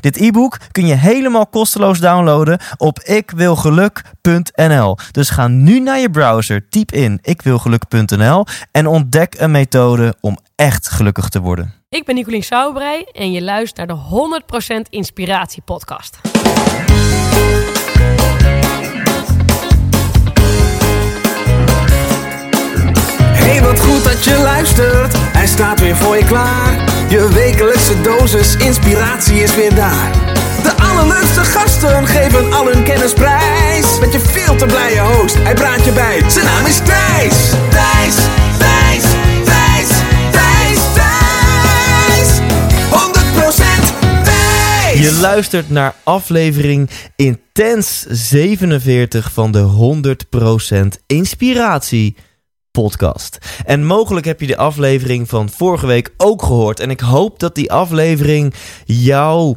Dit e-book kun je helemaal kosteloos downloaden op ikwilgeluk.nl. Dus ga nu naar je browser, typ in ikwilgeluk.nl en ontdek een methode om echt gelukkig te worden. Ik ben Nicolien Sauerbrei en je luistert naar de 100% Inspiratie Podcast. Hey, wat goed dat je luistert. Hij staat weer voor je klaar. Je wekelijkse dosis inspiratie is weer daar. De allerleukste gasten geven al hun kennis prijs. Met je veel te blije host, hij praat je bij. Zijn naam is Thijs. Thijs, Thijs, Thijs, Thijs, Thijs. 100% Thijs. Je luistert naar aflevering Intens 47 van de 100% Inspiratie podcast. En mogelijk heb je de aflevering van vorige week ook gehoord. En ik hoop dat die aflevering jouw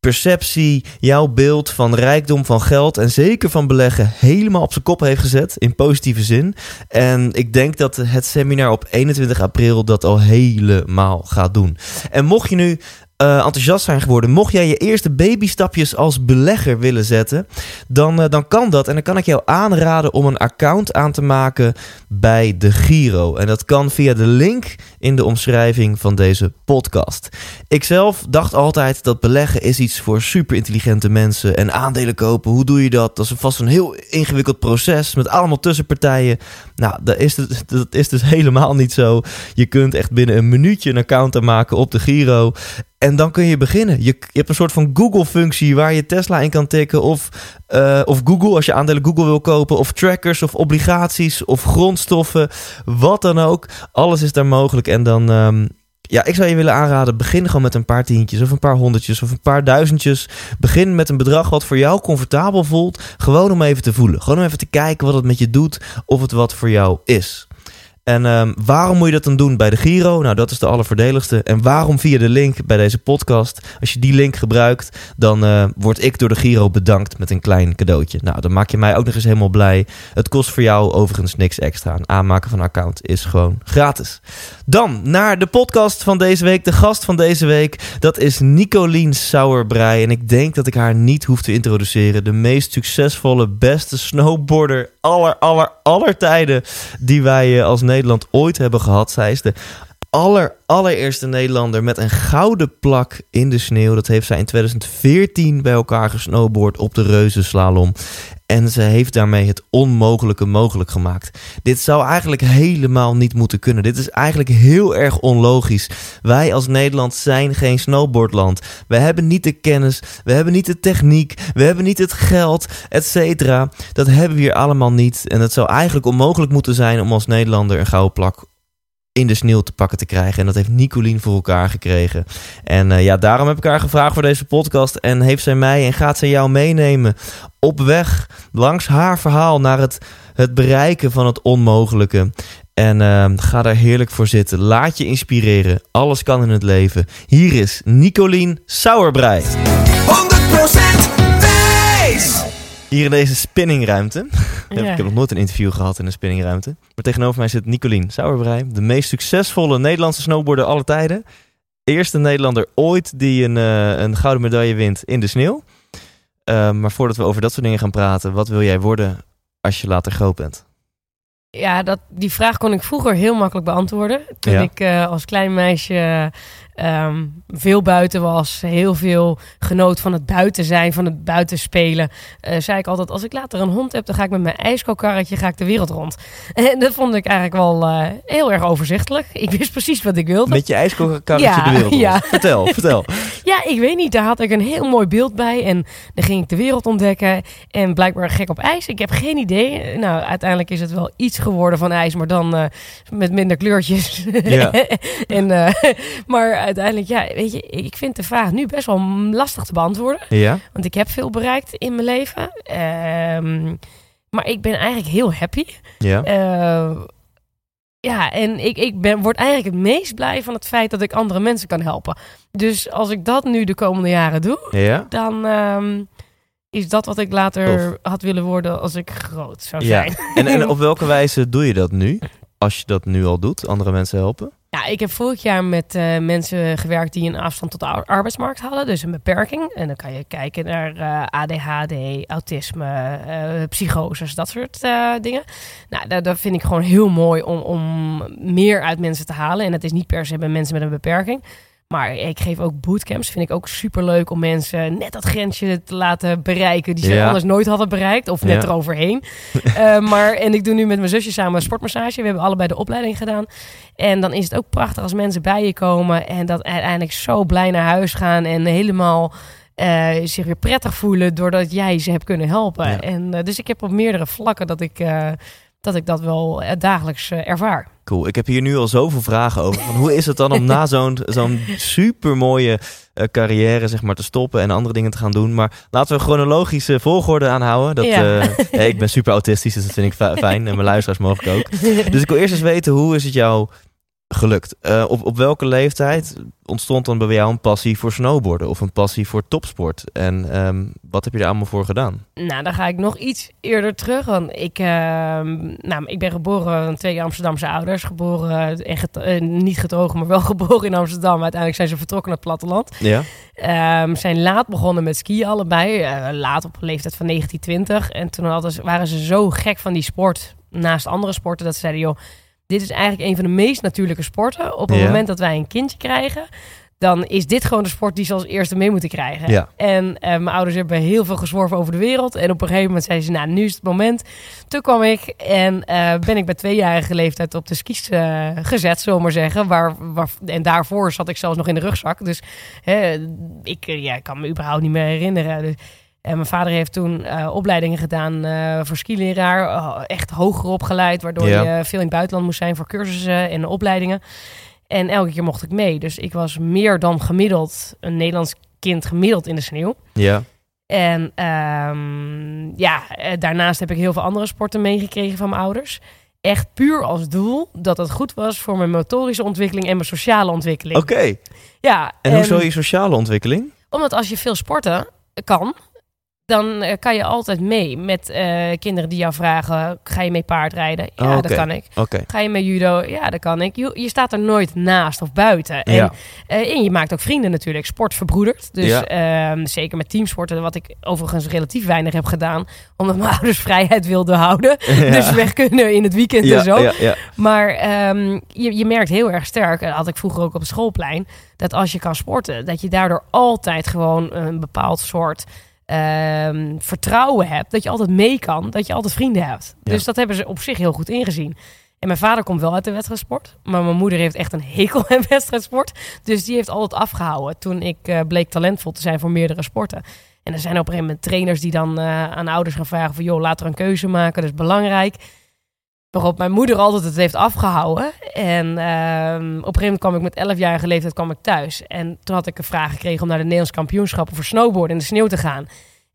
perceptie, jouw beeld van rijkdom, van geld en zeker van beleggen helemaal op zijn kop heeft gezet in positieve zin. En ik denk dat het seminar op 21 april dat al helemaal gaat doen. En mocht je nu uh, enthousiast zijn geworden. Mocht jij je eerste babystapjes als belegger willen zetten, dan, uh, dan kan dat. En dan kan ik jou aanraden om een account aan te maken bij de Giro. En dat kan via de link in de omschrijving van deze podcast. Ik zelf dacht altijd dat beleggen is iets voor super intelligente mensen. En aandelen kopen, hoe doe je dat? Dat is vast een heel ingewikkeld proces met allemaal tussenpartijen. Nou, dat is, het, dat is dus helemaal niet zo. Je kunt echt binnen een minuutje een account aanmaken op de Giro. En dan kun je beginnen. Je, je hebt een soort van Google-functie waar je Tesla in kan tikken. Of, uh, of Google, als je aandelen Google wil kopen. Of trackers, of obligaties, of grondstoffen. Wat dan ook. Alles is daar mogelijk. En dan, um, ja, ik zou je willen aanraden. Begin gewoon met een paar tientjes, of een paar honderdjes, of een paar duizendjes. Begin met een bedrag wat voor jou comfortabel voelt. Gewoon om even te voelen. Gewoon om even te kijken wat het met je doet. Of het wat voor jou is. En um, waarom moet je dat dan doen bij de Giro? Nou, dat is de allervoordeligste. En waarom via de link bij deze podcast? Als je die link gebruikt, dan uh, word ik door de Giro bedankt met een klein cadeautje. Nou, dan maak je mij ook nog eens helemaal blij. Het kost voor jou overigens niks extra. Een aanmaken van een account is gewoon gratis. Dan naar de podcast van deze week. De gast van deze week, dat is Nicolien Sauerbrei. En ik denk dat ik haar niet hoef te introduceren. De meest succesvolle, beste snowboarder aller, aller, aller tijden die wij als Nederland ooit hebben gehad. Zij is aller, allereerste Nederlander met een gouden plak in de sneeuw. Dat heeft zij in 2014 bij elkaar gesnowboard op de Reuzenslalom. En ze heeft daarmee het onmogelijke mogelijk gemaakt. Dit zou eigenlijk helemaal niet moeten kunnen. Dit is eigenlijk heel erg onlogisch. Wij als Nederland zijn geen snowboardland. We hebben niet de kennis, we hebben niet de techniek, we hebben niet het geld, et cetera. Dat hebben we hier allemaal niet. En het zou eigenlijk onmogelijk moeten zijn om als Nederlander een gouden plak in de sneeuw te pakken te krijgen. En dat heeft Nicolien voor elkaar gekregen. En uh, ja, daarom heb ik haar gevraagd voor deze podcast. En heeft zij mij en gaat zij jou meenemen op weg langs haar verhaal naar het, het bereiken van het onmogelijke. En uh, ga daar heerlijk voor zitten. Laat je inspireren. Alles kan in het leven. Hier is Nicolien Sauerbrei. 100% wijs! Hier in deze spinningruimte. Ja. Ik heb nog nooit een interview gehad in een spinningruimte. Maar tegenover mij zit Nicolien Sauerbrei. De meest succesvolle Nederlandse snowboarder aller tijden. Eerste Nederlander ooit die een, uh, een gouden medaille wint in de sneeuw. Uh, maar voordat we over dat soort dingen gaan praten, wat wil jij worden als je later groot bent? Ja, dat, die vraag kon ik vroeger heel makkelijk beantwoorden. Toen ja. ik uh, als klein meisje um, veel buiten was, heel veel genoot van het buiten zijn, van het buiten spelen. Uh, zei ik altijd, als ik later een hond heb, dan ga ik met mijn ijskookkarretje ga ik de wereld rond. En dat vond ik eigenlijk wel uh, heel erg overzichtelijk. Ik wist precies wat ik wilde. Met je ijskookkarretje ja, de wereld rond? Ja. Vertel, vertel. ja, ik weet niet. Daar had ik een heel mooi beeld bij. En dan ging ik de wereld ontdekken. En blijkbaar gek op ijs. Ik heb geen idee. Nou, uiteindelijk is het wel iets geworden van ijs, maar dan uh, met minder kleurtjes. Ja. en, maar uiteindelijk, ja, weet je, ik vind de vraag nu best wel lastig te beantwoorden. Ja? Want ik heb veel bereikt in mijn leven. Ehm, maar ik ben eigenlijk heel happy. Ja? Eh, ja, en ik, ik ben, word eigenlijk het meest blij van het feit dat ik andere mensen kan helpen. Dus als ik dat nu de komende jaren doe, Ja? dan ehm, is dat wat ik later had willen worden als ik groot zou Ja. zijn. En, en op welke wijze doe je dat nu? Als je dat nu al doet, andere mensen helpen? Ja, ik heb vorig jaar met eh, mensen gewerkt die een afstand tot de ar- arbeidsmarkt hadden, dus een beperking. En dan kan je kijken naar eh, ADHD, autisme, eh psychoses, dat soort dingen. Nou, dat vind ik gewoon heel mooi om, om meer uit mensen te halen. En dat is niet per se bij mensen met een beperking. Maar ik geef ook bootcamps. Vind ik ook super leuk om mensen net dat grensje te laten bereiken. die ze Ja. anders nooit hadden bereikt. Of net Ja. eroverheen. Eh, maar, en ik doe nu met mijn zusje samen een sportmassage. We hebben allebei de opleiding gedaan. En dan is het ook prachtig als mensen bij je komen. en dat uiteindelijk zo blij naar huis gaan. en helemaal. eh, zich weer prettig voelen doordat jij ze hebt kunnen helpen. Ja. En, eh, dus ik heb op meerdere vlakken dat ik, dat, ik dat wel eh, dagelijks eh, ervaar. Cool. Ik heb hier nu al zoveel vragen over. Van hoe is het dan om na zo'n zo'n super mooie carrière zeg maar, te stoppen en andere dingen te gaan doen? Maar laten we chronologische volgorde aanhouden. Dat, Ja. eh, ik ben super autistisch, dus dat vind ik fi- fijn. En mijn luisteraars mogelijk ook. Dus ik wil eerst eens weten, hoe is het jou gelukt? Eh, op, op welke leeftijd ontstond dan bij jou een passie voor snowboarden of een passie voor topsport? En ehm, wat heb je er allemaal voor gedaan? Nou, dan ga ik nog iets eerder terug. Want ik, ehm, nou, ik ben geboren van twee Amsterdamse ouders. Geboren, en eh, niet getogen, maar wel geboren in Amsterdam. Uiteindelijk zijn ze vertrokken naar het platteland. Ja? Ehm, zijn laat begonnen met skiën allebei. eh, laat op een leeftijd van 1920. En toen hadden ze, waren ze zo gek van die sport, naast andere sporten, dat ze zeiden, joh, dit is eigenlijk een van de meest natuurlijke sporten. Op het Ja. moment dat wij een kindje krijgen, dan is dit gewoon de sport die ze als eerste mee moeten krijgen. Ja. En eh, mijn ouders hebben heel veel gezworven over de wereld. En op een gegeven moment zeiden ze, nou, nu is het moment. Toen kwam ik en eh, ben ik bij tweejarige leeftijd op de skis eh, gezet, zullen we maar zeggen. Waar, waar, en daarvoor zat ik zelfs nog in de rugzak. Dus hè, ik, ja, ik kan me überhaupt niet meer herinneren. Dus, en mijn vader heeft toen eh, opleidingen gedaan eh, voor skileraar. eh, echt hoger opgeleid, waardoor je veel in het buitenland moest zijn voor cursussen en opleidingen. En elke keer mocht ik mee. Dus ik was meer dan gemiddeld, een Nederlands kind gemiddeld in de sneeuw. Ja. En ehm, ja, daarnaast heb ik heel veel andere sporten meegekregen van mijn ouders. Echt puur als doel dat het goed was voor mijn motorische ontwikkeling en mijn sociale ontwikkeling. Oké. Ja, En hoezo je sociale ontwikkeling? Omdat als je veel sporten kan, dan eh, kan je altijd mee met eh, kinderen die jou vragen: ga je mee paardrijden? Ja, Oh, oké. dat kan ik. Ga je mee judo? Ja, dat kan ik. Je, je staat er nooit naast of buiten. En, Ja. eh, en je maakt ook vrienden natuurlijk. Sport verbroedert. Dus Ja. ehm, zeker met teamsporten, wat ik overigens relatief weinig heb gedaan. Omdat mijn ouders vrijheid wilden houden. Ja. Dus weg kunnen in het weekend en zo. Maar ehm, je, je merkt heel erg sterk, dat had ik vroeger ook op het schoolplein, dat als je kan sporten, dat je daardoor altijd gewoon een bepaald soort ehm, vertrouwen hebt. Dat je altijd mee kan, dat je altijd vrienden hebt. Ja. Dus dat hebben ze op zich heel goed ingezien. En mijn vader komt wel uit de wedstrijdsport. Maar mijn moeder heeft echt een hekel aan wedstrijdsport. Dus die heeft altijd afgehouden toen ik eh, bleek talentvol te zijn voor meerdere sporten. En er zijn op een gegeven moment trainers die dan eh, aan ouders gaan vragen van... joh, laat er een keuze maken, dat is belangrijk. Waarop mijn moeder altijd het heeft afgehouden. En ehm, op een gegeven moment kwam ik met 11-jarige leeftijd kwam ik thuis. En toen had ik een vraag gekregen om naar de Nederlands kampioenschappen voor snowboarden in de sneeuw te gaan.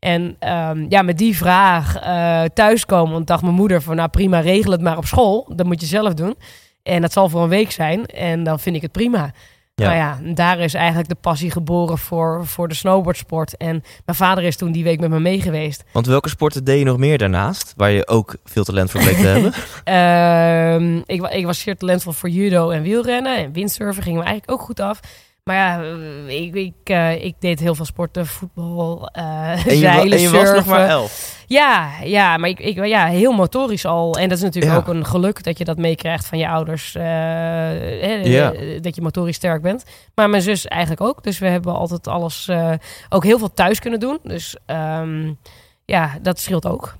En ehm, ja, met die vraag eh thuiskomen, want dacht mijn moeder van nou prima, regel het maar op school. Dat moet je zelf doen. En dat zal voor een week zijn. En dan vind ik het prima. Ja. Nou ja, daar is eigenlijk de passie geboren voor, voor de snowboardsport. En mijn vader is toen die week met me mee geweest. Want welke sporten deed je nog meer daarnaast? Waar je ook veel talent voor bleek te hebben? Ehm, ik, ik was zeer talentvol voor judo en wielrennen. En windsurfen ging me eigenlijk ook goed af. Maar ja, eh, ik, ik, eh, ik deed heel veel sporten. Voetbal, eh En je, zeilen, en je was nog maar elf. Ja, ja, maar ik, ik, ja, heel motorisch al. En dat is natuurlijk Ja. ook een geluk dat je dat meekrijgt van je ouders. Ja. Dat je motorisch sterk bent. Maar mijn zus eigenlijk ook. Dus we hebben altijd alles ook heel veel thuis kunnen doen. Dus ehm, ja, dat scheelt ook.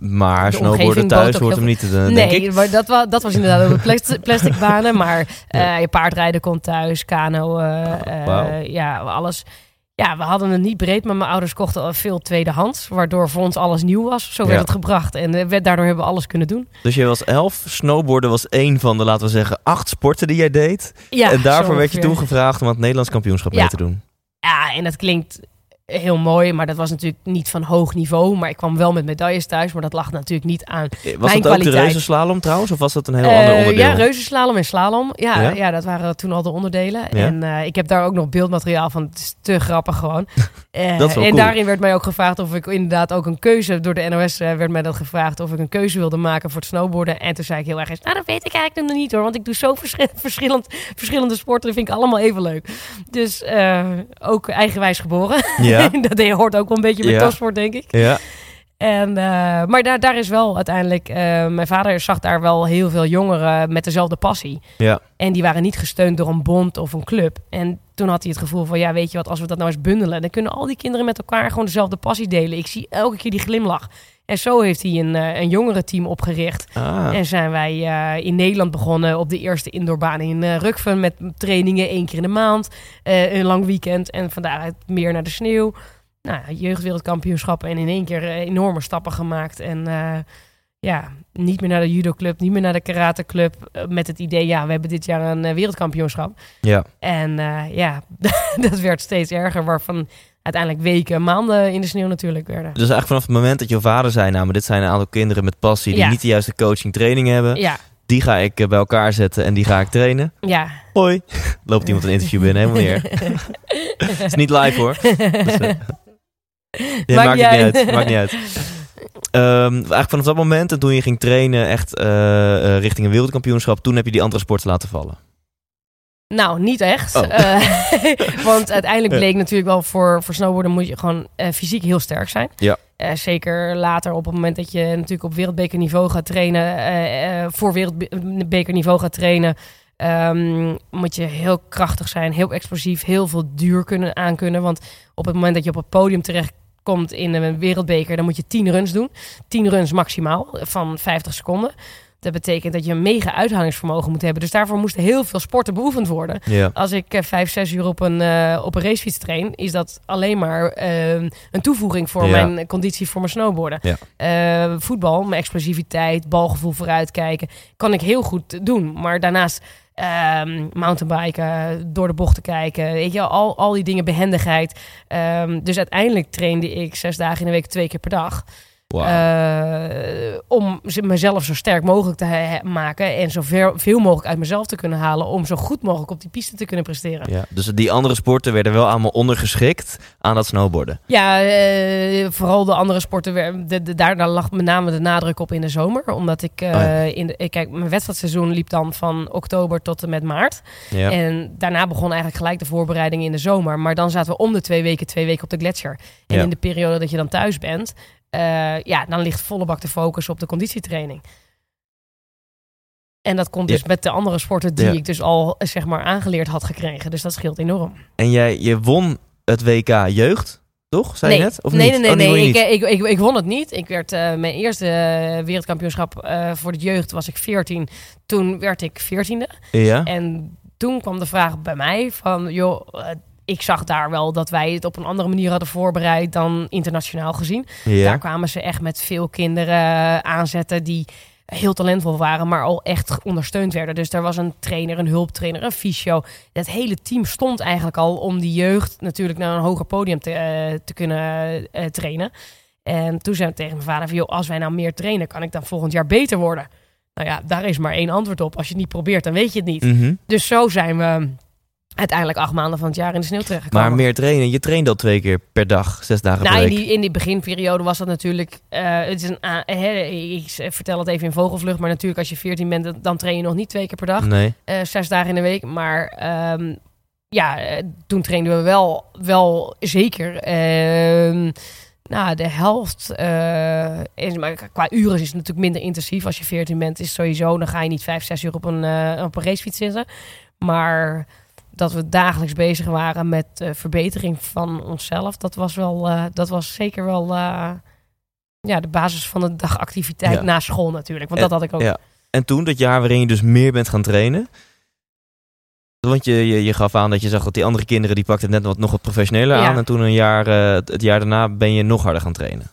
Maar De snowboarden thuis hoort hem niet, te, nee, ik. maar dat, wa dat was inderdaad ook plastic, plastic banen. Maar eh, je paardrijden komt thuis, kano, wauw. ja, alles. ja, we hadden het niet breed, maar mijn ouders kochten al veel tweedehands. Waardoor voor ons alles nieuw was. Zo werd Ja. het gebracht. En werd- daardoor hebben we alles kunnen doen. Dus je was elf. Snowboarden was één van de, laten we zeggen, acht sporten die jij deed. Ja, en daarvoor werd je toen gevraagd om aan het Nederlands kampioenschap Ja. mee te doen. Ja, en dat klinkt heel mooi. Maar dat was natuurlijk niet van hoog niveau. Maar ik kwam wel met medailles thuis. Maar dat lag natuurlijk niet aan Was Mijn dat ook de reuzenslalom trouwens? Of was dat een heel Eh, ander onderdeel? Ja, reuzenslalom en slalom. Ja, Ja? ja? dat waren toen al de onderdelen. Ja. En eh, ik heb daar ook nog beeldmateriaal van. Het is te grappig gewoon. Eh, Dat is wel en cool. daarin werd mij ook gevraagd of ik inderdaad ook een keuze... Door de NOS eh, werd mij dat gevraagd of ik een keuze wilde maken voor het snowboarden. En toen zei ik heel erg eens, nou dat weet ik eigenlijk nog niet hoor. Want ik doe zo verschi- verschillend, verschillende sporten. Dat vind ik allemaal even leuk. Dus eh, ook eigenwijs geboren. Ja. dat hoort ook wel een beetje bij Ja. topsport denk ik. Ja. En, eh, maar daar, daar is wel uiteindelijk... eh, mijn vader zag daar wel heel veel jongeren met dezelfde passie. Ja. En die waren niet gesteund door een bond of een club. En toen had hij het gevoel van... ja, weet je wat, als we dat nou eens bundelen... dan kunnen al die kinderen met elkaar gewoon dezelfde passie delen. Ik zie elke keer die glimlach. En zo heeft hij een, eh, een jongerenteam opgericht. Ah. En zijn wij eh, in Nederland begonnen op de eerste indoorbaan in eh Rukven... met trainingen één keer in de maand, een lang weekend... en van daaruit meer naar de sneeuw nou, jeugdwereldkampioenschappen en in één keer enorme stappen gemaakt. En ja, niet meer naar de judoclub, niet meer naar de karateclub. met het idee, ja, we hebben dit jaar een wereldkampioenschap. Ja. En ja, dat werd steeds erger, waarvan uiteindelijk weken, maanden in de sneeuw natuurlijk werden. Dus eigenlijk vanaf het moment dat je vader zei, nou, maar dit zijn een aantal kinderen met passie die Ja. niet de juiste coaching training hebben. Ja, Die ga ik eh, bij elkaar zetten en die ga ik trainen. ja. Hoi. Loopt iemand een interview binnen, helemaal niet erg. Het is niet live hoor. Dus, maakt, niet niet uit. uit. Maakt niet uit. Ehm, eigenlijk vanaf dat moment en toen je ging trainen echt eh, eh, richting een wereldkampioenschap, toen heb je die andere sporten laten vallen. Nou, niet echt. Oh. Eh, want uiteindelijk bleek natuurlijk wel voor, voor snowboarden moet je gewoon eh, fysiek heel sterk zijn. Ja. Eh, zeker later op het moment dat je natuurlijk op wereldbekerniveau gaat trainen, voor wereldbekerniveau gaat trainen, ehm, moet je heel krachtig zijn, heel explosief, heel veel duur kunnen aankunnen. Want op het moment dat je op het podium terechtkomt in een wereldbeker, dan moet je 10 runs doen. 10 runs maximaal van 50 seconden. Dat betekent dat je een mega uithoudingsvermogen moet hebben. Dus daarvoor moesten heel veel sporten beoefend worden. Ja. Als ik eh, vijf, zes uur op een, eh, op een racefiets train, is dat alleen maar eh, een toevoeging voor Ja. mijn conditie voor mijn snowboarden. Ja. Eh, voetbal, mijn explosiviteit, balgevoel vooruitkijken, kan ik heel goed doen. Maar daarnaast ehm, mountainbiken, door de bochten kijken, weet je, al, al die dingen, behendigheid. Ehm, dus uiteindelijk trainde ik zes dagen in de week, twee keer per dag. Eh, om mezelf zo sterk mogelijk te maken en zoveel veel mogelijk uit mezelf te kunnen halen om zo goed mogelijk op die piste te kunnen presteren. ja. Dus die andere sporten werden wel allemaal ondergeschikt aan dat snowboarden. Ja, eh, vooral de andere sporten, wer- de, de- daar, lag met name de nadruk op in de zomer. Omdat ik, Oh ja. in de, kijk, mijn wedstrijdseizoen liep dan van oktober tot en met maart. Ja. En daarna begon eigenlijk gelijk de voorbereiding in de zomer. Maar dan zaten we om de twee weken, twee weken op de gletsjer. En in de periode dat je dan thuis bent, eh, ja, dan ligt volle bak de focus op de conditietraining. En dat komt Ja. dus met de andere sporten die Ja. ik dus al eh, zeg maar aangeleerd had gekregen. Dus dat scheelt enorm. En jij je won het WK jeugd, toch? Zei nee. je net? Of nee, niet? nee, Oh, nee, nee. Ik, ik, ik, ik won het niet. Ik werd eh, mijn eerste eh, wereldkampioenschap eh, voor de jeugd was ik 14. Toen werd ik 14e. Ja? En toen kwam de vraag bij mij van, joh, eh, ik zag daar wel dat wij het op een andere manier hadden voorbereid dan internationaal gezien. Daar kwamen ze echt met veel kinderen aanzetten die heel talentvol waren, maar al echt ondersteund werden. Dus er was een trainer, een hulptrainer, een fysio. Het hele team stond eigenlijk al om die jeugd natuurlijk naar een hoger podium te, eh, te kunnen eh, trainen. En toen zei ik tegen mijn vader van, joh, als wij nou meer trainen, kan ik dan volgend jaar beter worden? Nou ja, daar is maar één antwoord op. Als je het niet probeert, dan weet je het niet. Mhm. Dus zo zijn we uiteindelijk acht maanden van het jaar in de sneeuw terechtgekomen. Maar meer trainen. Je traint al twee keer per dag, zes dagen Nou, per in week. die, in die beginperiode was dat natuurlijk. eh, het is een, hè, ik vertel het even in vogelvlucht, maar natuurlijk als je 14 bent, dan- train je nog niet twee keer per dag, Nee. eh, zes dagen in de week. Maar ehm, ja, eh, toen trainden we wel, wel zeker. ehm, nou, de helft. eh, is, maar qua uren is het natuurlijk minder intensief. Als je 14 bent, is sowieso. Dan ga je niet vijf, zes uur op een, eh, op een racefiets zitten. Maar dat we dagelijks bezig waren met eh, verbetering van onszelf, dat was wel, eh, dat was zeker wel eh, ja, de basis van de dagactiviteit Ja. na school natuurlijk. Want En- dat had ik ook. ja. En toen, dat jaar waarin je dus meer bent gaan trainen. Want je, je, je gaf aan dat je zag dat die andere kinderen die pakten net wat nog wat professioneler Ja. aan. En toen een jaar, het jaar daarna ben je nog harder gaan trainen.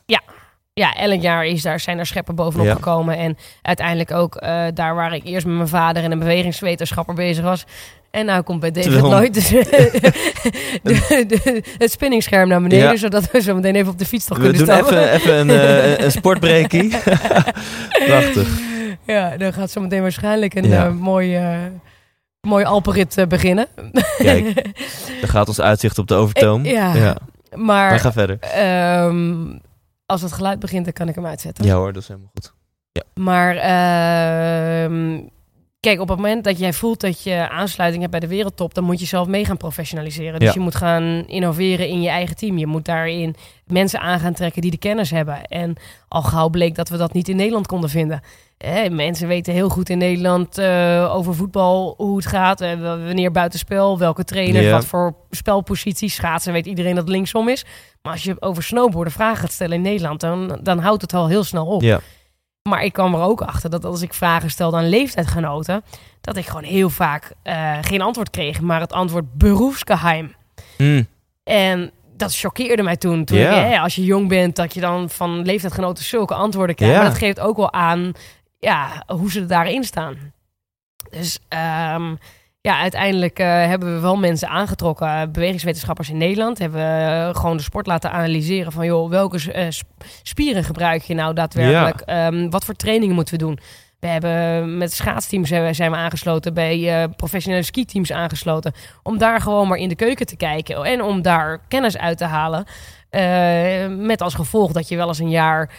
ja, elk jaar is daar, zijn er scheppen bovenop Ja. gekomen. En uiteindelijk ook daar waar ik eerst met mijn vader en een bewegingswetenschapper bezig was. En nou komt bij David Lloyd dus, de, de- het spinningscherm naar beneden. Ja. Zodat we zo meteen even op de fiets toch We kunnen doen stappen. even, even een, eh, een sportbreakie. Prachtig. Ja, dan gaat zo meteen waarschijnlijk een Ja. eh, mooi, eh, mooi Alpenrit eh, beginnen. Kijk, Dan gaat ons uitzicht op de overtoom. Eh, ja. ja. maar Maar ga verder. ehm, als het geluid begint, dan kan ik hem uitzetten. Ja hoor, dat is helemaal goed. Maar ehm, kijk, op het moment dat jij voelt dat je aansluiting hebt bij de wereldtop, dan moet je zelf mee gaan professionaliseren. Dus Ja. je moet gaan innoveren in je eigen team. Je moet daarin mensen aan gaan trekken die de kennis hebben. En al gauw bleek dat we dat niet in Nederland konden vinden. Mensen weten heel goed in Nederland eh, over voetbal hoe het gaat. eh, wanneer buitenspel, welke trainer, wat voor spelposities. Schaatsen weet iedereen dat linksom is. Maar als je over snowboarden vragen gaat stellen in Nederland, dan, dan houdt het al heel snel op. Ja. Maar ik kwam er ook achter dat als ik vragen stelde aan leeftijdgenoten, dat ik gewoon heel vaak eh, geen antwoord kreeg, maar het antwoord beroepsgeheim. Mm. En dat choqueerde mij toen. toen ik, hè, als je jong bent, dat je dan van leeftijdgenoten zulke antwoorden krijgt. Maar dat geeft ook wel aan ja, hoe ze daarin staan. Dus ehm, ja, uiteindelijk eh, hebben we wel mensen aangetrokken, bewegingswetenschappers in Nederland. Hebben we eh, gewoon de sport laten analyseren van, joh, welke eh, sp- spieren gebruik je nou daadwerkelijk? Ehm, wat voor trainingen moeten we doen? We hebben met schaatsteams zijn we, aangesloten, bij eh, professionele skiteams aangesloten. Om daar gewoon maar in de keuken te kijken en om daar kennis uit te halen. Eh, met als gevolg dat je wel eens een jaar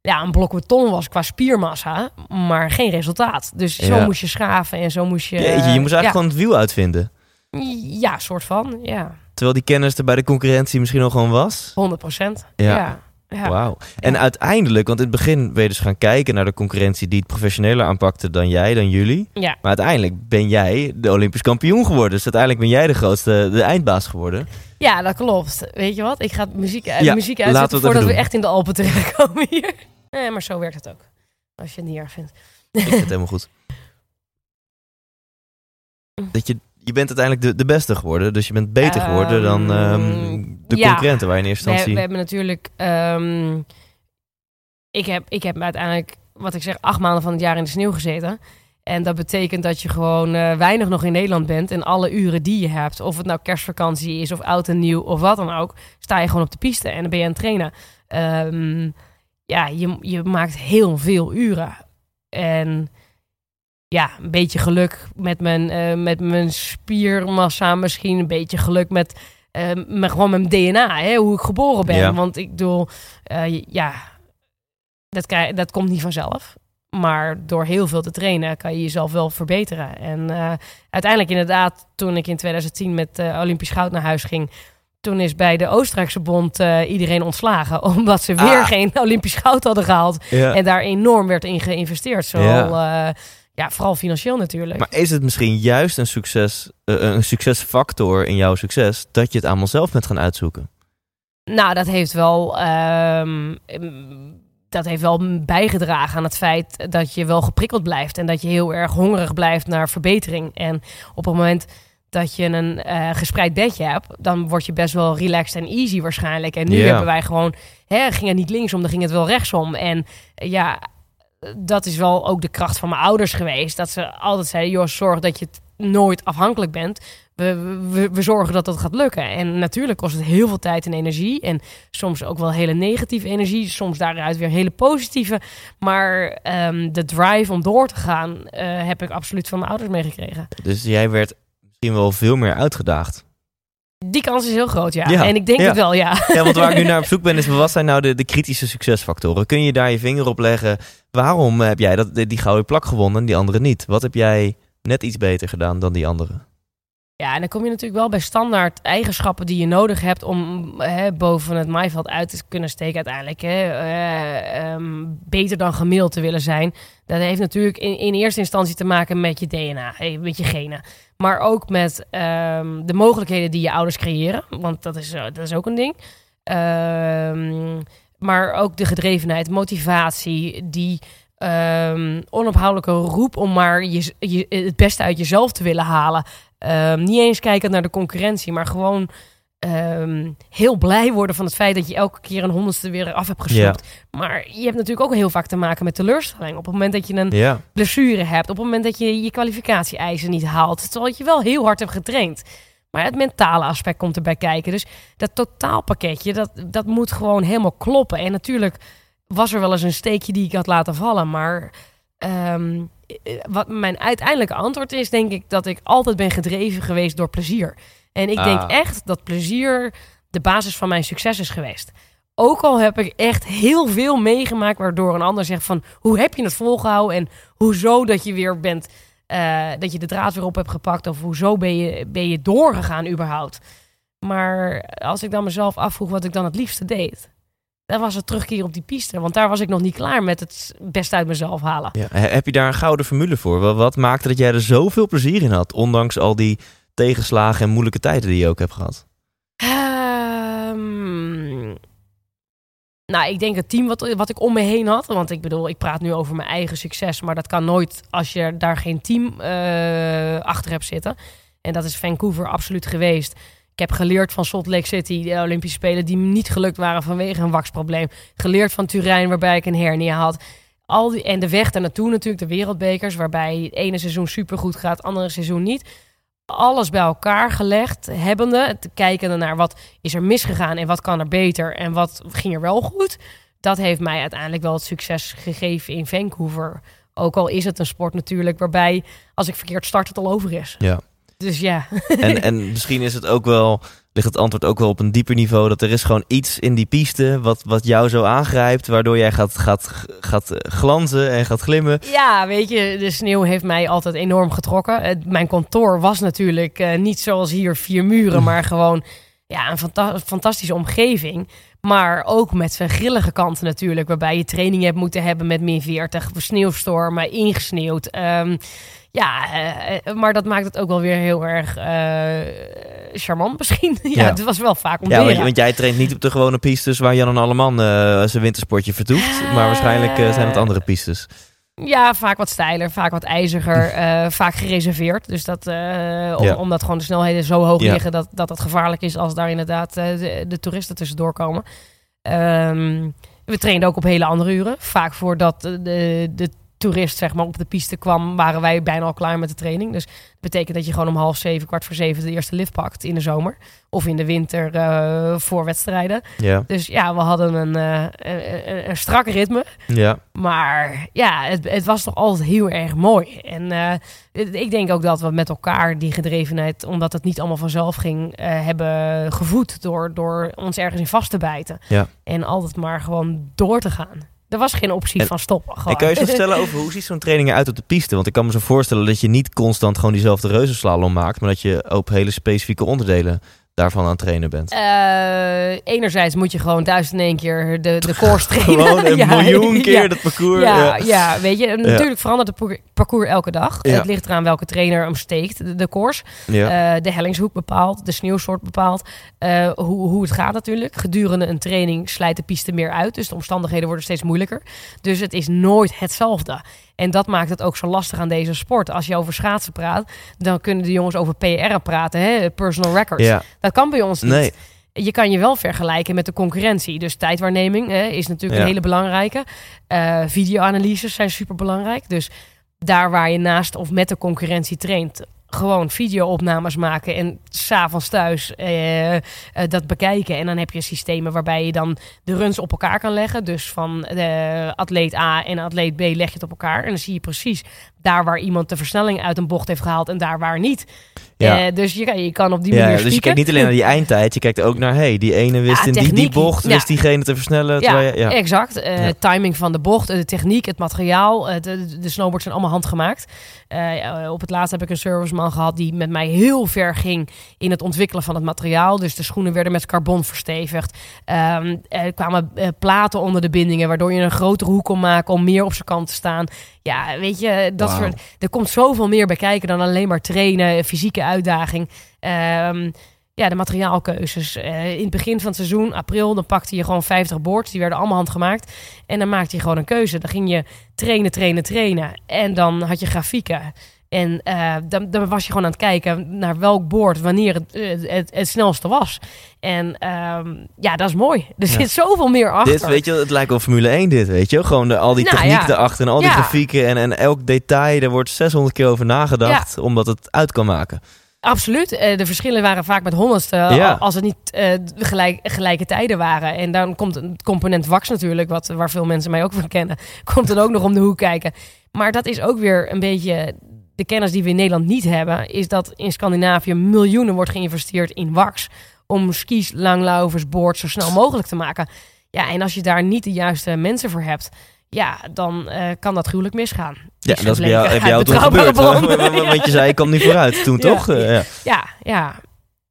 ja, een blok beton was qua spiermassa, maar geen resultaat. Dus zo Ja. moest je schaven en zo moest je... Jeetje, je moest eigenlijk ja, gewoon het wiel uitvinden. Ja, soort van, ja. Terwijl die kennis er bij de concurrentie misschien nog gewoon was. 100 procent. Ja. Ja. Ja. Wauw. En uiteindelijk, want in het begin ben je dus gaan kijken naar de concurrentie die het professioneler aanpakte dan jij, dan jullie. Ja. Maar uiteindelijk ben jij de Olympisch kampioen geworden. Dus uiteindelijk ben jij de grootste, de eindbaas geworden. Ja, dat klopt. Weet je wat? Ik ga muziek, Ja, muziek we uitzetten voordat we echt in de Alpen terechtkomen hier. Nee, maar zo werkt het ook. Als je het niet erg vindt. Ik vind het helemaal goed. Dat je, je bent uiteindelijk de, de beste geworden. Dus je bent beter geworden dan ehm, de ja. concurrenten waar je in eerste instantie... we hebben natuurlijk... ehm, ik, heb, ik heb uiteindelijk, wat ik zeg, acht maanden van het jaar in de sneeuw gezeten. En dat betekent dat je gewoon eh, weinig nog in Nederland bent. En alle uren die je hebt, of het nou kerstvakantie is of oud en nieuw of wat dan ook, sta je gewoon op de piste en dan ben je aan het trainen. Ehm, ja, je, je maakt heel veel uren. En ja, een beetje geluk met mijn, eh, met mijn spiermassa misschien. Een beetje geluk met, eh, met gewoon mijn DNA, hè, hoe ik geboren ben. Ja. Want ik bedoel, eh, ja, dat, krijg, dat komt niet vanzelf. Maar door heel veel te trainen kan je jezelf wel verbeteren. En uiteindelijk inderdaad, toen ik in 2010 met Olympisch goud naar huis ging... toen is bij de Oostenrijkse bond iedereen ontslagen... omdat ze weer Ah. geen Olympisch goud hadden gehaald. Ja. En daar enorm werd in geïnvesteerd. Zowel, ja. Ja, vooral financieel natuurlijk. Maar is het misschien juist een, succes, eh, een succesfactor in jouw succes... dat je het allemaal zelf bent gaan uitzoeken? Nou, dat heeft wel. ehm, dat heeft wel bijgedragen aan het feit dat je wel geprikkeld blijft. En dat je heel erg hongerig blijft naar verbetering. En op het moment dat je een eh, gespreid bedje hebt, dan word je best wel relaxed en easy waarschijnlijk. En nu hebben wij gewoon, hè, ging het niet linksom, dan ging het wel rechtsom. En ja, dat is wel ook de kracht van mijn ouders geweest. Dat ze altijd zeiden, joh, zorg dat je nooit afhankelijk bent. We, we, we zorgen dat dat gaat lukken. En natuurlijk kost het heel veel tijd en energie. En soms ook wel hele negatieve energie. Soms daaruit weer hele positieve. Maar ehm, de drive om door te gaan eh, heb ik absoluut van mijn ouders meegekregen. Dus jij werd misschien wel veel meer uitgedaagd. Die kans is heel groot, ja. Ja, En ik denk ja. het wel, ja. Ja, want waar ik nu naar op zoek ben is... wat zijn nou de, de kritische succesfactoren? Kun je daar je vinger op leggen? Waarom heb jij dat, die gouden plak gewonnen en die andere niet? Wat heb jij net iets beter gedaan dan die anderen? Ja, en dan kom je natuurlijk wel bij standaard eigenschappen die je nodig hebt om hè, boven het maaiveld uit te kunnen steken uiteindelijk. Hè. Eh, ehm, beter dan gemiddeld te willen zijn. Dat heeft natuurlijk in, in eerste instantie te maken met je DNA, met je genen. Maar ook met ehm, de mogelijkheden die je ouders creëren. Want dat is, eh, dat is ook een ding. Ehm, maar ook de gedrevenheid, motivatie, die ehm, onophoudelijke roep om maar je, je, het beste uit jezelf te willen halen. Ehm, niet eens kijken naar de concurrentie, maar gewoon ehm, heel blij worden van het feit dat je elke keer een honderdste weer af hebt geslopt. Maar je hebt natuurlijk ook heel vaak te maken met teleurstelling. Op het moment dat je een Ja. blessure hebt, op het moment dat je je kwalificatie-eisen niet haalt, terwijl je wel heel hard hebt getraind. Maar het mentale aspect komt erbij kijken. Dus dat totaalpakketje, dat, dat moet gewoon helemaal kloppen. En natuurlijk was er wel eens een steekje die ik had laten vallen. Maar ehm, eh, wat mijn uiteindelijke antwoord is, denk ik dat ik altijd ben gedreven geweest door plezier. En ik denk Ah. echt dat plezier de basis van mijn succes is geweest. Ook al heb ik echt heel veel meegemaakt waardoor een ander zegt van hoe heb je het volgehouden en hoezo dat je weer bent, eh, dat je de draad weer op hebt gepakt of hoezo ben je, ben je doorgegaan überhaupt. Maar als ik dan mezelf afvroeg wat ik dan het liefste deed, dan was het terugkeren op die piste. Want daar was ik nog niet klaar met het best uit mezelf halen. Ja. He- Heb je daar een gouden formule voor? Wat, wat maakte dat jij er zoveel plezier in had, ondanks al die tegenslagen en moeilijke tijden die je ook hebt gehad? Ehm, nou, ik denk het team wat, wat ik om me heen had. Want ik bedoel, ik praat nu over mijn eigen succes. Maar dat kan nooit als je daar geen team eh, achter hebt zitten. En dat is Vancouver absoluut geweest. Ik heb geleerd van Salt Lake City, de Olympische Spelen, die niet gelukt waren vanwege een waxprobleem. Geleerd van Turijn, waarbij ik een hernia had. Al die, en de weg daar naartoe natuurlijk, de wereldbekers, waarbij het ene seizoen supergoed gaat, het andere seizoen niet. Alles bij elkaar gelegd, hebbende, te kijken naar wat is er misgegaan en wat kan er beter en wat ging er wel goed. Dat heeft mij uiteindelijk wel het succes gegeven in Vancouver. Ook al is het een sport natuurlijk waarbij als ik verkeerd start het al over is. Ja. Dus ja, En, en misschien is het ook wel, ligt het antwoord ook wel op een dieper niveau, dat er is gewoon iets in die piste wat, wat jou zo aangrijpt, waardoor jij gaat, gaat, gaat glanzen en gaat glimmen. Ja, weet je, de sneeuw heeft mij altijd enorm getrokken. Mijn kantoor was natuurlijk eh, niet zoals hier vier muren, maar gewoon ja, een fanta- fantastische omgeving. Maar ook met zijn grillige kanten natuurlijk, waarbij je training hebt moeten hebben met min 40, sneeuwstormen, ingesneeuwd. Ehm, ja, eh, eh, maar dat maakt het ook wel weer heel erg eh, charmant misschien. ja, Ja. het was wel vaak om Ja, want, want jij traint niet op de gewone pistes waar Jan en Alleman zijn wintersportje vertoeft, maar waarschijnlijk zijn het andere pistes. Ja, vaak wat steiler, vaak wat ijziger, eh, vaak gereserveerd. Dus dat, eh, om, Ja. omdat gewoon de snelheden zo hoog Ja. liggen dat, dat het gevaarlijk is als daar inderdaad eh, de, de toeristen tussendoor komen. Ehm, we trainden ook op hele andere uren. Vaak voordat de, de toerist zeg maar, op de piste kwam, waren wij bijna al klaar met de training. Dus dat betekent dat je gewoon om half zeven, kwart voor zeven de eerste lift pakt in de zomer. Of in de winter eh, voor wedstrijden. Ja, Dus ja, we hadden een, eh, een, strak ritme. ja. Maar ja, het, het was toch altijd heel erg mooi. En eh, ik denk ook dat we met elkaar die gedrevenheid, omdat het niet allemaal vanzelf ging, hebben gevoed door, door ons ergens in vast te bijten. Ja. En altijd maar gewoon door te gaan. Er was geen optie En- van stoppen. Gewoon. En kan je zo vertellen over hoe ziet zo'n training eruit op de piste? Want ik kan me zo voorstellen dat je niet constant gewoon diezelfde reuzenslalom maakt, maar dat je op hele specifieke onderdelen daarvan aan het trainen bent. Eh, enerzijds moet je gewoon duizend en één keer de, de course trainen. Gewoon een Ja, miljoen keer ja. dat parcours. Ja, ja. ja. weet je, natuurlijk verandert het parcours- parcours elke dag. Het ligt eraan welke trainer hem steekt, de. Ja. Eh, de hellingshoek bepaalt, de sneeuwsoort bepaalt. eh, hoe, hoe het gaat natuurlijk. Gedurende een training slijt de piste meer uit. Dus de omstandigheden worden steeds moeilijker. Dus het is nooit hetzelfde. En dat maakt het ook zo lastig aan deze sport. Als je over schaatsen praat, dan kunnen de jongens over PR praten. Hè? Personal records. ja. Dat kan bij ons niet. Nee. Je kan je wel vergelijken met de concurrentie. Dus tijdwaarneming hè, is natuurlijk Ja. een hele belangrijke. Eh videoanalyses zijn super belangrijk. Dus daar waar je naast of met de concurrentie traint, gewoon videoopnames maken en s'avonds thuis eh, eh, dat bekijken. En dan heb je systemen waarbij je dan de runs op elkaar kan leggen. Dus van de atleet A en atleet B leg je het op elkaar. En dan zie je precies daar waar iemand de versnelling uit een bocht heeft gehaald en daar waar niet. Ja. Eh, dus je, kan- je kan op die Ja, manier dus je kijkt niet alleen naar die eindtijd, je kijkt ook naar, hey, die ene wist Ja, in die, die bocht, wist diegene te versnellen. Ja, je- ja. exact. Ja. Timing van de bocht, eh, de techniek, het materiaal. de, de snowboards zijn allemaal handgemaakt. Op het laatst heb ik een serviceman gehad die met mij heel ver ging in het ontwikkelen van het materiaal. Dus de schoenen werden met carbon verstevigd. Ehm, er kwamen platen onder de bindingen, waardoor je een grotere hoek kon maken om meer op zijn kant te staan. Ja, weet je, dat soort, er komt zoveel meer bij kijken dan alleen maar trainen, fysieke uitdaging. Ehm, ja, de materiaalkeuzes. Eh, in het begin van het seizoen, april, dan pakte je gewoon 50 boards. Die werden allemaal handgemaakt. En dan maakte je gewoon een keuze. Dan ging je trainen, trainen, trainen. En dan had je grafieken. En uh, dan, dan, was je gewoon aan het kijken naar welk boord wanneer het, uh, het, het, snelste was. En uh, ja, dat is mooi. Er ja. zit zoveel meer achter. Dit, weet je, het lijkt wel Formule 1 dit, weet je. Gewoon de, al die nou, techniek ja. erachter en al die grafieken en, en elk detail. Er wordt 600 keer over nagedacht, omdat het uit kan maken. Absoluut. Uh, de verschillen waren vaak met honderdste ja. als het niet uh, gelijk, gelijke tijden waren. En dan komt het component wax natuurlijk, wat, waar veel mensen mij ook van kennen, komt dan ook nog om de hoek kijken. Maar dat is ook weer een beetje de kennis die we in Nederland niet hebben, is dat in Scandinavië miljoenen wordt geïnvesteerd in wax. Om skis, langlauvers, boards zo snel mogelijk te maken. Ja, en als je daar niet de juiste mensen voor hebt, ja, dan uh, kan dat gruwelijk misgaan. Ja, dat is bij jou, bij jou toen gebeurd. Want je zei, ik kwam niet vooruit toen, ja, toch? Uh, ja. ja, ja.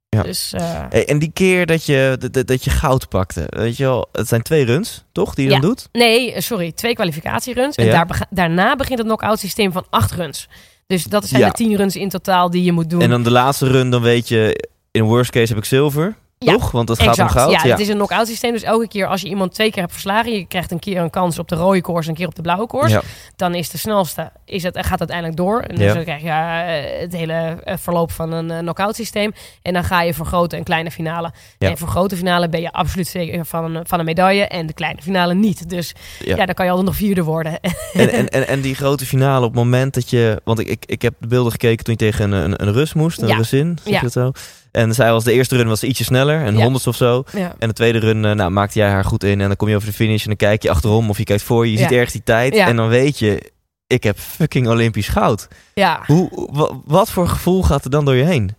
Ja. Dus, uh... hey, en die keer dat je, dat, dat je goud pakte, weet je wel, het zijn twee runs, toch, die je ja. dan doet? Nee, sorry, twee kwalificatieruns. En daar, daarna begint het knock-out systeem van acht runs. Dus dat zijn de tien runs in totaal die je moet doen. En dan de laatste run, dan weet je, in worst case heb ik zilver. Ja, Toch? Want het gaat om goud. Ja, het is een knock-out systeem. Dus elke keer als je iemand twee keer hebt verslagen... je krijgt een keer een kans op de rode koers en een keer op de blauwe koers... dan is de snelste, is het, gaat uiteindelijk door. En dus dan krijg je uh, het hele eh, verloop van een uh, knock-out systeem. En dan ga je voor grote en kleine finale. En voor grote finale ben je absoluut zeker van een, van een medaille... en de kleine finale niet. Dus ja, dan kan je altijd nog vierde worden. en, en, en, en, die grote finale op het moment dat je... want ik, ik, ik heb de beelden gekeken toen je tegen een, een, een Rus moest, een Russin, zeg je het zo... En zij was de eerste run was ietsje sneller, een ja. honderdste of zo. Ja. En de tweede run uh, nou, maakte jij haar goed in. En dan kom je over de finish en dan kijk je achterom of je kijkt voor je. Je ziet ergens die tijd. En dan weet je, ik heb fucking Olympisch goud. Ja. Hoe, wat voor gevoel gaat er dan door je heen?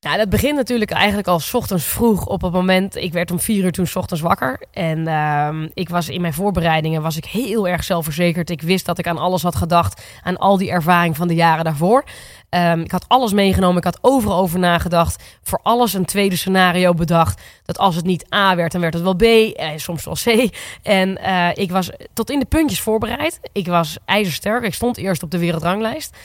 Nou, dat begint natuurlijk eigenlijk al s ochtends vroeg op het moment. Ik werd om vier uur toen s ochtends wakker. En uh, ik was in mijn voorbereidingen was ik heel erg zelfverzekerd. Ik wist dat ik aan alles had gedacht. Aan al die ervaring van de jaren daarvoor. Um, ik had alles meegenomen. Ik had overal over nagedacht. Voor alles een tweede scenario bedacht. Dat als het niet A werd, dan werd het wel B. En soms wel C. En uh, ik was tot in de puntjes voorbereid. Ik was ijzersterk. Ik stond eerst op de wereldranglijst.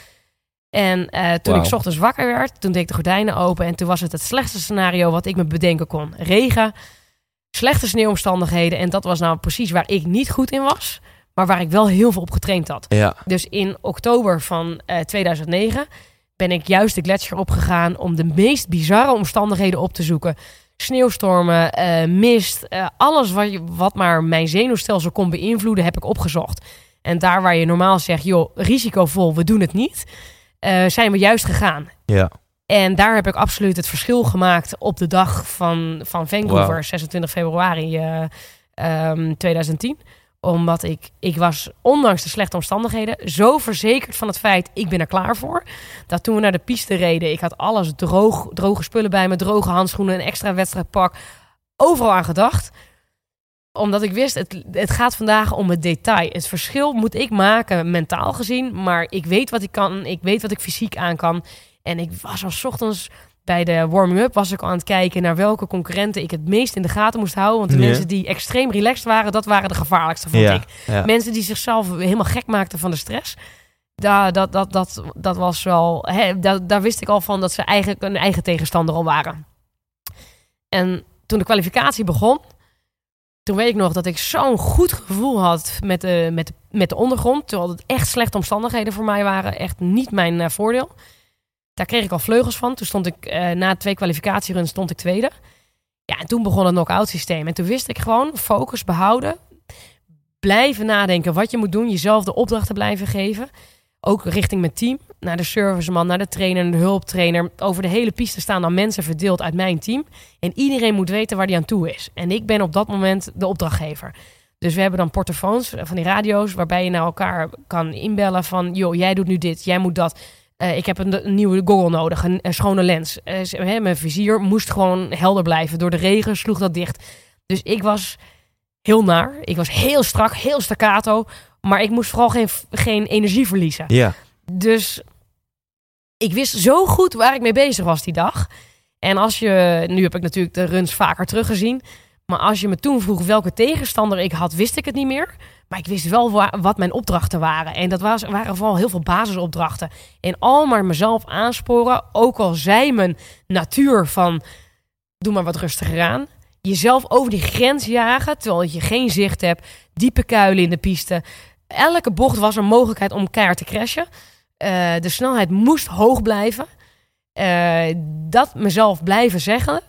En uh, toen wow. ik ochtends wakker werd, toen deed ik de gordijnen open. En toen was het het slechtste scenario wat ik me bedenken kon. Regen, slechte sneeuwomstandigheden. En dat was nou precies waar ik niet goed in was. Maar waar ik wel heel veel op getraind had. Ja. Dus in oktober van uh, 2009 ben ik juist de gletsjer opgegaan... om de meest bizarre omstandigheden op te zoeken. Sneeuwstormen, uh, mist, uh, alles wat, je, wat maar mijn zenuwstelsel kon beïnvloeden... heb ik opgezocht. En daar waar je normaal zegt, joh, risicovol, we doen het niet... Uh, zijn we juist gegaan. Ja. En daar heb ik absoluut het verschil gemaakt op de dag van, van Vancouver, wow. 26 februari uh, um, 2010 omdat ik, ik was, ondanks de slechte omstandigheden, zo verzekerd van het feit, ik ben er klaar voor. Dat toen we naar de piste reden, ik had alles droog, droge spullen bij me, droge handschoenen, een extra wedstrijdpak. Overal aan gedacht. Omdat ik wist, het, het gaat vandaag om het detail. Het verschil moet ik maken, mentaal gezien. Maar ik weet wat ik kan, ik weet wat ik fysiek aan kan. En ik was al 's ochtends bij de warming-up was ik al aan het kijken naar welke concurrenten ik het meest in de gaten moest houden. Want de mensen die extreem relaxed waren, dat waren de gevaarlijkste, vond Ja, ik. ja. Mensen die zichzelf helemaal gek maakten van de stress. Daar, dat, dat, dat, dat was wel. Hè, daar, daar wist ik al van dat ze eigenlijk een eigen tegenstander al waren. En toen de kwalificatie begon, toen weet ik nog dat ik zo'n goed gevoel had met de, met, met de ondergrond. Terwijl het echt slechte omstandigheden voor mij waren. Echt niet mijn eh, voordeel. Daar kreeg ik al vleugels van. Toen stond ik eh, na twee kwalificatieruns stond ik tweede. Ja, en toen begon het knock-out systeem. En toen wist ik gewoon focus behouden. Blijven nadenken wat je moet doen. Jezelf de opdrachten blijven geven. Ook richting mijn team. Naar de serviceman, naar de trainer, de hulptrainer. Over de hele piste staan dan mensen verdeeld uit mijn team. En iedereen moet weten waar die aan toe is. En ik ben op dat moment de opdrachtgever. Dus we hebben dan portofoons van die radio's... waarbij je naar elkaar kan inbellen van... joh, jij doet nu dit, jij moet dat... Uh, ik heb een, nieuwe goggle nodig, een, schone lens. Hè, mijn vizier moest gewoon helder blijven. Door de regen sloeg dat dicht. Dus ik was heel naar. Ik was heel strak, heel staccato. Maar ik moest vooral geen, geen energie verliezen. Ja. Dus ik wist zo goed waar ik mee bezig was die dag. En als je, nu heb ik natuurlijk de runs vaker teruggezien. Maar als je me toen vroeg welke tegenstander ik had, wist ik het niet meer. Maar ik wist wel wa- wat mijn opdrachten waren. En dat was, waren vooral heel veel basisopdrachten. En al maar mezelf aansporen, ook al zei mijn natuur van... doe maar wat rustiger aan. Jezelf over die grens jagen, terwijl je geen zicht hebt. Diepe kuilen in de piste. Elke bocht was een mogelijkheid om keihard te crashen. Eh, de snelheid moest hoog blijven. Eh, dat mezelf blijven zeggen,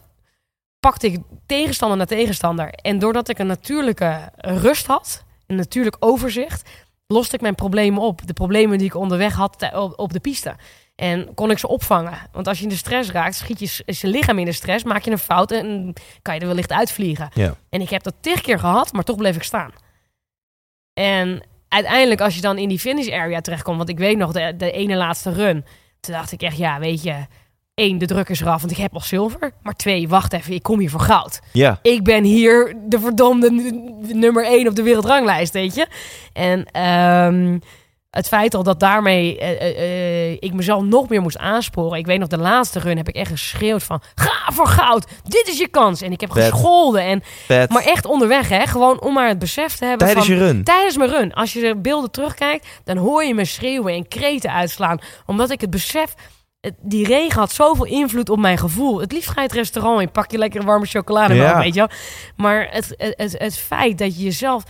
pakte ik tegenstander naar tegenstander. En doordat ik een natuurlijke rust had, een natuurlijk overzicht, loste ik mijn problemen op. De problemen die ik onderweg had op, de piste. En kon ik ze opvangen. Want als je in de stress raakt, schiet je, je lichaam in de stress, maak je een fout en kan je er wellicht uitvliegen. Ja. En ik heb dat tig keer gehad, maar toch bleef ik staan. En uiteindelijk, als je dan in die finish area terechtkomt, want ik weet nog de, de ene laatste run, toen dacht ik echt, ja, weet je, één, de druk is eraf, want ik heb al zilver. Maar twee, wacht even, ik kom hier voor goud. Ja, Ik ben hier de verdomde nummer één op de wereldranglijst, weet je. En ehm, het feit al dat daarmee eh, eh, eh, ik mezelf nog meer moest aansporen. Ik weet nog, de laatste run heb ik echt geschreeuwd van... Ga voor goud, dit is je kans. En ik heb gescholden. En, maar echt onderweg, hè. Gewoon om maar het besef te hebben Tijdens van... je run. Tijdens mijn run. Als je de beelden terugkijkt, dan hoor je me schreeuwen en kreten uitslaan. Omdat ik het besef, die regen had zoveel invloed op mijn gevoel. Het liefst ga je het restaurant in, pak je lekker warme chocolade, Ja. weet je wel. Maar het, het, het, het feit dat je jezelf...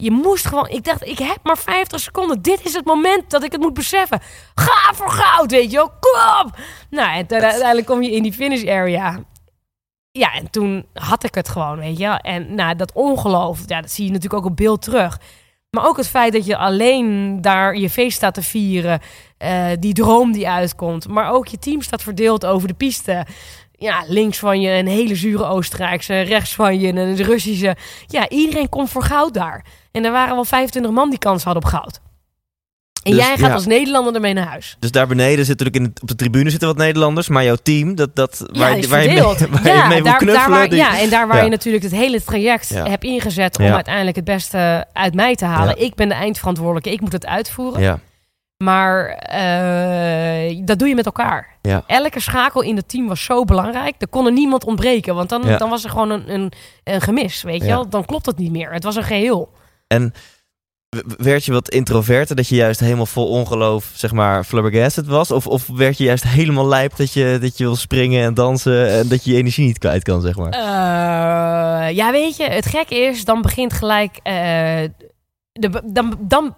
Je moest gewoon... Ik dacht, ik heb maar 50 seconden. Dit is het moment dat ik het moet beseffen. Ga voor goud, weet je wel. Kom! Nou, en uiteindelijk kom je in die finish area. Ja, en toen had ik het gewoon, weet je. En nou, dat ongeloof, ja, dat zie je natuurlijk ook op beeld terug. Maar ook het feit dat je alleen daar je feest staat te vieren. eh, die droom die uitkomt. Maar ook je team staat verdeeld over de piste. Ja, links van je een hele zure Oostenrijkse. Rechts van je een Russische. Ja, iedereen komt voor goud daar. En er waren wel 25 man die kans hadden op goud. En Dus, jij gaat ja. als Nederlander ermee naar huis. Dus daar beneden zitten natuurlijk in, op de tribune zitten wat Nederlanders, maar jouw team, dat, dat Ja, waar, je mee, waar je mee daar, knuffelen. daar waar, die- ja, en daar waar je natuurlijk het hele traject hebt ingezet om uiteindelijk het beste uit mij te halen. Ik ben de eindverantwoordelijke, ik moet het uitvoeren. Maar eh, dat doe je met elkaar. Ja. Elke schakel in het team was zo belangrijk. Er kon er niemand ontbreken, want dan, Ja. dan was er gewoon een, een, een gemis, weet je Ja. wel. Dan klopt het niet meer. Het was een geheel. En werd je wat introverter, dat je juist helemaal vol ongeloof, zeg maar, flabbergasted was? Of, of werd je juist helemaal lijp dat je, dat je wil springen en dansen en dat je je energie niet kwijt kan, zeg maar? Eh, ja, weet je, het gekke is, dan begint gelijk. eh, de, dan, dan,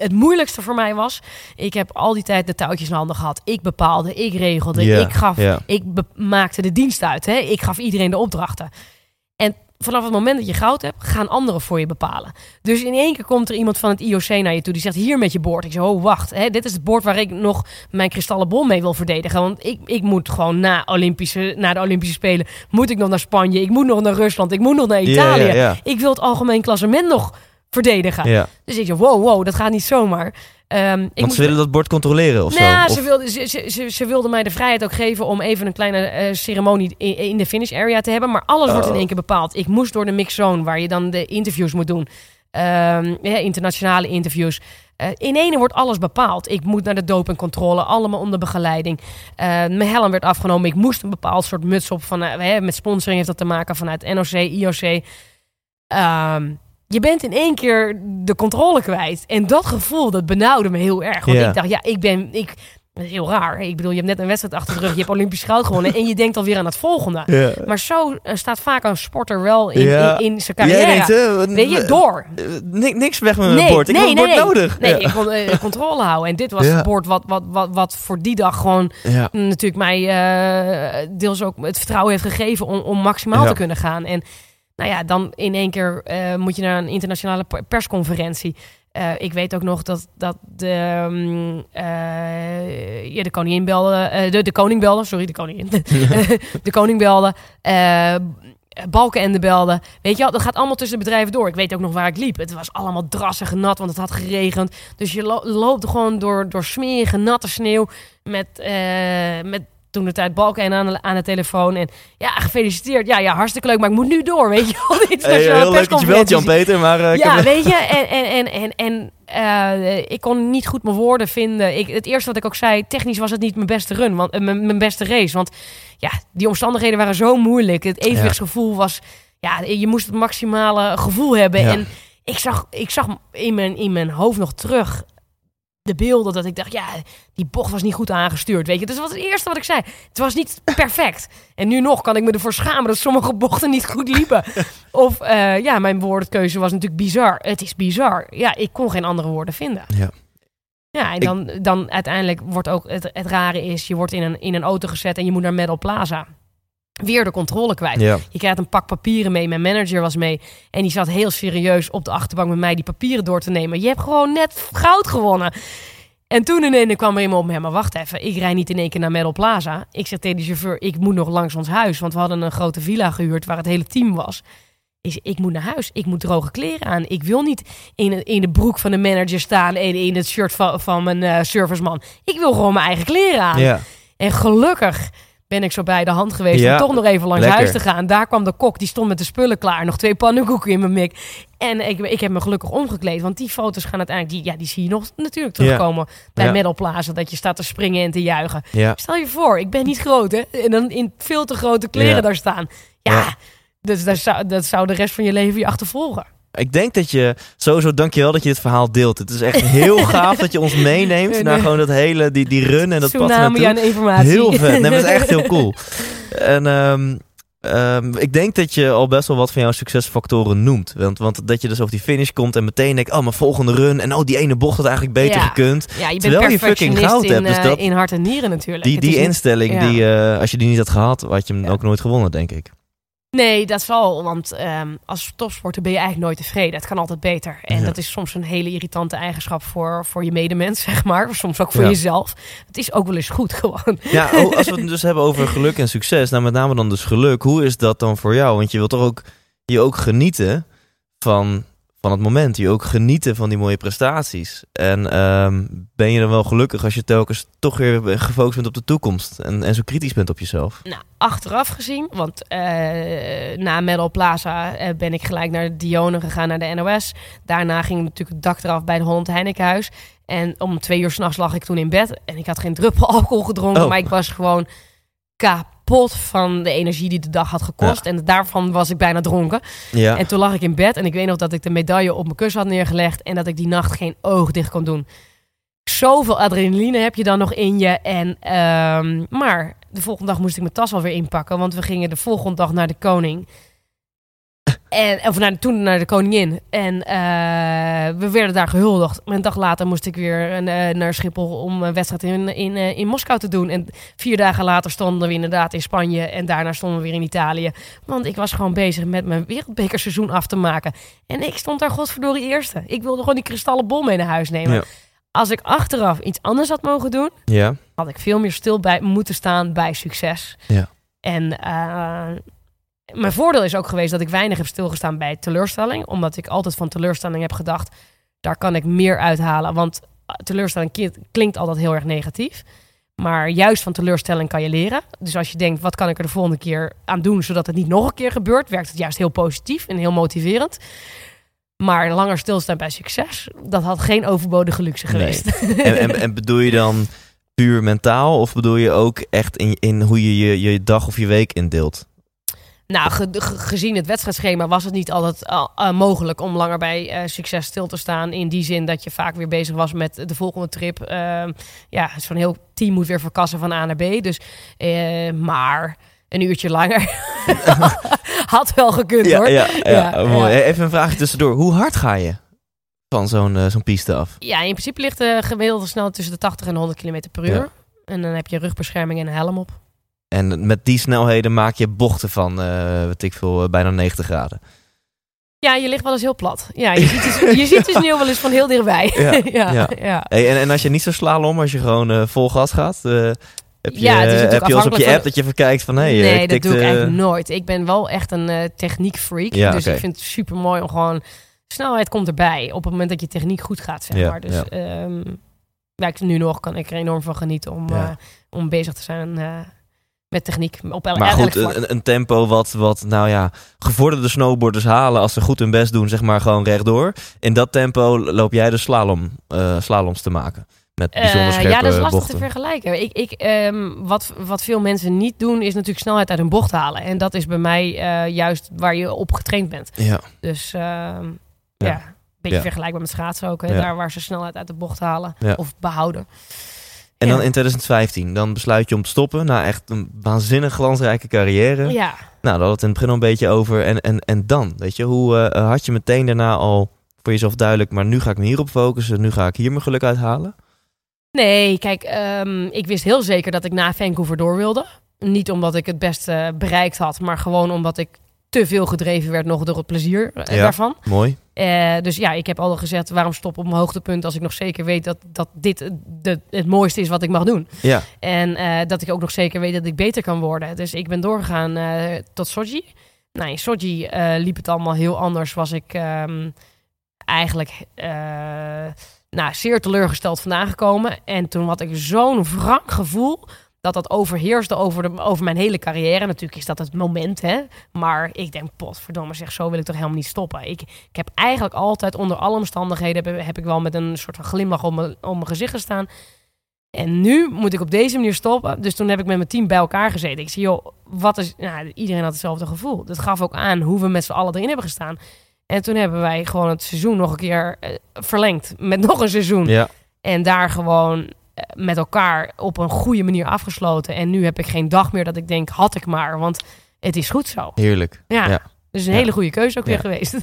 het moeilijkste voor mij was. Ik heb al die tijd de touwtjes in handen gehad. Ik bepaalde, ik regelde, ik gaf, ik maakte de dienst uit. Hè? Ik gaf iedereen de opdrachten. En vanaf het moment dat je goud hebt, gaan anderen voor je bepalen. Dus in één keer komt er iemand van het IOC naar je toe die zegt: Hier met je boord. Ik zeg: Oh, wacht. Hè? Dit is het boord waar ik nog mijn kristallen bol mee wil verdedigen. Want ik, ik moet gewoon na, Olympische, na de Olympische Spelen. Moet ik nog naar Spanje. Ik moet nog naar Rusland. Ik moet nog naar Italië. Ik wil het algemeen klassement nog verdedigen. ja. Dus ik zeg: Wow, wow, dat gaat niet zomaar. Ehm, ik Want ze willen dat bord controleren of nou, zo? ze, wilde, ze, ze, ze, ze wilde mij de vrijheid ook geven om even een kleine eh, ceremonie in, in de finish area te hebben. Maar alles wordt in Oh. één keer bepaald. Ik moest door de mixzone, waar je dan de interviews moet doen. Ehm, ja, internationale interviews. Eh, in ene wordt alles bepaald. Ik moet naar de dopingcontrole, allemaal onder begeleiding. Eh, mijn helm werd afgenomen. Ik moest een bepaald soort muts op. Van, met sponsoring heeft dat te maken vanuit NOC, IOC. Ehm, je bent in één keer de controle kwijt. En dat gevoel, dat benauwde me heel erg. Want Ja. ik dacht, ja, ik ben... Ik, dat is heel raar. Ik bedoel, je hebt net een wedstrijd achter de rug. Je hebt Olympisch goud gewonnen. En je denkt alweer aan het volgende. ja. Maar zo eh, staat vaak een sporter wel in, Ja. in, in zijn carrière. denkt, wat- Weet je, door. eh, ni- niks weg met mijn bord. Ik heb een bord nodig. Nee, ja. ik kon eh, controle houden. En dit was het bord wat, wat, wat, wat voor die dag gewoon Ja. natuurlijk mij eh, deels ook het vertrouwen heeft gegeven om, om maximaal te kunnen gaan. En nou ja, dan in één keer eh, moet je naar een internationale per- persconferentie. Eh, ik weet ook nog dat, dat de, ehm, eh, ja, de koningin belde, de, de koning belde, sorry, de koningin. de koning belde, Balkenende belde. Weet je wel, dat gaat allemaal tussen de bedrijven door. Ik weet ook nog waar ik liep. Het was allemaal drassig nat, want het had geregend. Dus je lo- loopt gewoon door, door smerige, natte sneeuw met, met toen de tijd Balkenende aan aan de telefoon. En ja, gefeliciteerd. Ja, ja, hartstikke leuk, maar ik moet nu door, weet je wel. Hey, heel leuk dat je belt. Jan-Peter, maar... eh, Ja, weet je, en, en, en, en, en eh, ik kon niet goed mijn woorden vinden. Ik, het eerste wat ik ook zei, technisch was het niet mijn beste run, want, eh, mijn, mijn beste race. Want ja, die omstandigheden waren zo moeilijk. Het evenwichtsgevoel was, ja, je moest het maximale gevoel hebben. Ja. En ik zag, ik zag in, mijn, in mijn hoofd nog terug de beelden dat ik dacht, ja, die bocht was niet goed aangestuurd, weet je. Dus dat was het eerste wat ik zei. Het was niet perfect. En nu nog kan ik me ervoor schamen dat sommige bochten niet goed liepen. Of, eh, ja, mijn woordkeuze was natuurlijk bizar. Het is bizar. Ja, ik kon geen andere woorden vinden. Ja. Ja, en dan, dan uiteindelijk wordt ook het, het rare is, je wordt in een, in een auto gezet en je moet naar Medal Plaza. Weer de controle kwijt. Ja. Je krijgt een pak papieren mee. Mijn manager was mee. En die zat heel serieus op de achterbank met mij die papieren door te nemen. Je hebt gewoon net goud gewonnen. En toen ineens kwam er iemand op me. Maar wacht even, ik rij niet in één keer naar Medal Plaza. Ik zeg tegen de chauffeur, ik moet nog langs ons huis. Want we hadden een grote villa gehuurd waar het hele team was. Ik, zeg, ik moet naar huis. Ik moet droge kleren aan. Ik wil niet in, de- in de broek van de manager staan en in het shirt van, van mijn eh, serviceman. Ik wil gewoon mijn eigen kleren aan. Ja. En gelukkig ben ik zo bij de hand geweest Ja, om toch nog even langs lekker. huis te gaan. Daar kwam de kok, die stond met de spullen klaar. Nog twee pannenkoeken in mijn mik. En ik, ik heb me gelukkig omgekleed. Want die foto's gaan uiteindelijk... Die, ja, die zie je nog natuurlijk terugkomen bij Ja. Plaza. Dat je staat te springen en te juichen. Ja. Stel je voor, ik ben niet groot hè. En dan in veel te grote kleren daar staan. Ja, Ja. Dus dat zou, dat zou de rest van je leven je achtervolgen. Ik denk dat je, sowieso dankjewel dat je dit verhaal deelt. Het is echt heel gaaf dat je ons meeneemt Nee, naar gewoon dat hele, die, die run en dat pad Tsunami naartoe. aan informatie. Heel vet. Nee, het is echt heel cool. En ehm, ehm, ik denk dat je al best wel wat van jouw succesfactoren noemt. Want, want dat je dus over die finish komt en meteen denkt... oh, mijn volgende run. En oh, die ene bocht had eigenlijk beter Ja. gekund. Ja, je bent Terwijl je fucking perfectionist goud in, hebt, dus eh, dat- in hart en nieren natuurlijk. Die, die instelling, ja. die, eh, als je die niet had gehad... had je hem ook nooit gewonnen, denk ik. Nee, dat zal. Want ehm, als topsporter ben je eigenlijk nooit tevreden. Het kan altijd beter. En Ja. dat is soms een hele irritante eigenschap voor, voor je medemens, zeg maar. Soms ook voor Ja. jezelf. Het is ook wel eens goed gewoon. Ja, oh, als we het dus hebben over geluk en succes... nou met name dan dus geluk. Hoe is dat dan voor jou? Want je wilt toch ook, je ook genieten van, van het moment. Je ook genieten van die mooie prestaties. En ehm, ben je dan wel gelukkig als je telkens toch weer gefocust bent op de toekomst... en, en zo kritisch bent op jezelf? Nou, achteraf gezien, want eh, na Medal Plaza eh, ben ik gelijk naar Dione gegaan, naar de NOS. Daarna ging natuurlijk het dak eraf bij de Holland Heinekenhuis. En om twee uur s'nachts lag ik toen in bed. En ik had geen druppel alcohol gedronken, Oh. maar ik was gewoon kapot van de energie die de dag had gekost. En daarvan was ik bijna dronken. Ja, En toen lag ik in bed en ik weet nog dat ik de medaille op mijn kussen had neergelegd en dat ik die nacht geen oog dicht kon doen. Zoveel adrenaline heb je dan nog in je. En, ehm, maar de volgende dag moest ik mijn tas alweer inpakken, want we gingen de volgende dag naar de koning. En, of naar, toen naar de koningin. En eh, we werden daar gehuldigd. Maar een dag later moest ik weer eh, naar Schiphol om een wedstrijd in, in, eh, in Moskou te doen. En vier dagen later stonden we inderdaad in Spanje. En daarna stonden we weer in Italië. Want ik was gewoon bezig met mijn wereldbekerseizoen af te maken. En ik stond daar godverdorie eerste. Ik wilde gewoon die kristallen bol mee naar huis nemen. Ja. Als ik achteraf iets anders had mogen doen, ja, had ik veel meer stil bij moeten staan bij succes. Ja. En mijn voordeel is ook geweest dat ik weinig heb stilgestaan bij teleurstelling. Omdat ik altijd van teleurstelling heb gedacht, daar kan ik meer uithalen. Want eh, teleurstelling klinkt altijd heel erg negatief. Maar juist van teleurstelling kan je leren. Dus als je denkt, wat kan ik er de volgende keer aan doen... zodat het niet nog een keer gebeurt, werkt het juist heel positief en heel motiverend. Maar langer stilstaan bij succes, dat had geen overbodige luxe Nee. geweest. en, en, en bedoel je dan puur mentaal... of bedoel je ook echt in, in hoe je, je je dag of je week indeelt? Nou, ge- ge- gezien het wedstrijdschema was het niet altijd eh, eh, mogelijk om langer bij eh, succes stil te staan. In die zin dat je vaak weer bezig was met de volgende trip. Ehm, ja, zo'n heel team moet weer verkassen van A naar B. Dus, maar een uurtje langer had wel gekund Ja, hoor. ja, ja, Ja, mooi. ja. Even een vraagje tussendoor. Hoe hard ga je van zo'n zo'n piste af? Ja, in principe ligt de gemiddelde snelheid tussen de 80 en de 100 km per uur. En dan heb je rugbescherming en een helm op. En met die snelheden maak je bochten van, eh weet ik veel, eh, bijna 90 graden. Ja, je ligt wel eens heel plat. Ja, je ziet dus, je ziet dus nu wel eens van heel dichtbij. Ja, ja. Hey, en, en als je niet zo slalom, als je gewoon eh, vol gas gaat, heb je, Ja, het is natuurlijk heb je als op je app van- dat je even kijkt van, hey, nee, dat doe ik eigenlijk nooit. Ik ben wel echt een eh techniekfreak. Ja, dus ik vind het super mooi om gewoon... Snelheid komt erbij op het moment dat je techniek goed gaat, zeg Ja, maar. Dus ja. ik- nu nog kan ik er enorm van genieten om, om bezig te zijn met techniek. Op el- Maar goed, een, een tempo wat, wat, nou ja, gevorderde snowboarders halen als ze goed hun best doen, zeg maar gewoon rechtdoor. In dat tempo loop jij de slalom, eh, slaloms te maken. Met bijzonder Eh, scherpe ja, dat is lastig bochten. te vergelijken. Ik, ik, ehm, wat, wat veel mensen niet doen, is natuurlijk snelheid uit een bocht halen. En dat is bij mij eh, juist waar je op getraind bent. Ja, Dus ehm, Ja. ja. een beetje Ja. vergelijkbaar met schaatsen ook. Hè? Daar waar ze snelheid uit de bocht halen of behouden. En dan in 2015, dan besluit je om te stoppen na echt een waanzinnig glansrijke carrière. Ja, Nou, hadden we het in het begin al een beetje over. En, en, en dan, weet je, hoe eh, had je meteen daarna al voor jezelf duidelijk, maar nu ga ik me hierop focussen, nu ga ik hier mijn geluk uithalen? Nee, kijk, ehm, ik wist heel zeker dat ik na Vancouver door wilde. Niet omdat ik het beste bereikt had, maar gewoon omdat ik te veel gedreven werd nog door het plezier eh, Ja. daarvan. Mooi. Eh, dus ja, ik heb al gezegd, waarom stop op mijn hoogtepunt als ik nog zeker weet dat, dat dit de, het mooiste is wat ik mag doen. Ja. En eh, dat ik ook nog zeker weet dat ik beter kan worden. Dus ik ben doorgegaan tot Sochi. Nou, in Sochi liep het allemaal heel anders. Was ik ehm, eigenlijk nou, zeer teleurgesteld vandaan gekomen. En toen had ik zo'n wrang gevoel dat dat overheerste over, de, over mijn hele carrière. Natuurlijk is dat het moment, hè. Maar ik denk, potverdomme zeg, zo wil ik toch helemaal niet stoppen. Ik, ik heb eigenlijk altijd, onder alle omstandigheden... heb, heb ik wel met een soort van glimlach om mijn, om mijn gezicht gestaan. En nu moet ik op deze manier stoppen. Dus toen heb ik met mijn team bij elkaar gezeten. Ik zie, joh, wat is... Nou, iedereen had hetzelfde gevoel. Dat gaf ook aan hoe we met z'n allen erin hebben gestaan. En toen hebben wij gewoon het seizoen nog een keer eh, verlengd. Met nog een seizoen. Ja. En daar gewoon met elkaar op een goede manier afgesloten. En nu heb ik geen dag meer dat ik denk, had ik maar. Want het is goed zo. Heerlijk. Ja. Ja. Dus een Ja. hele goede keuze ook Ja. weer geweest.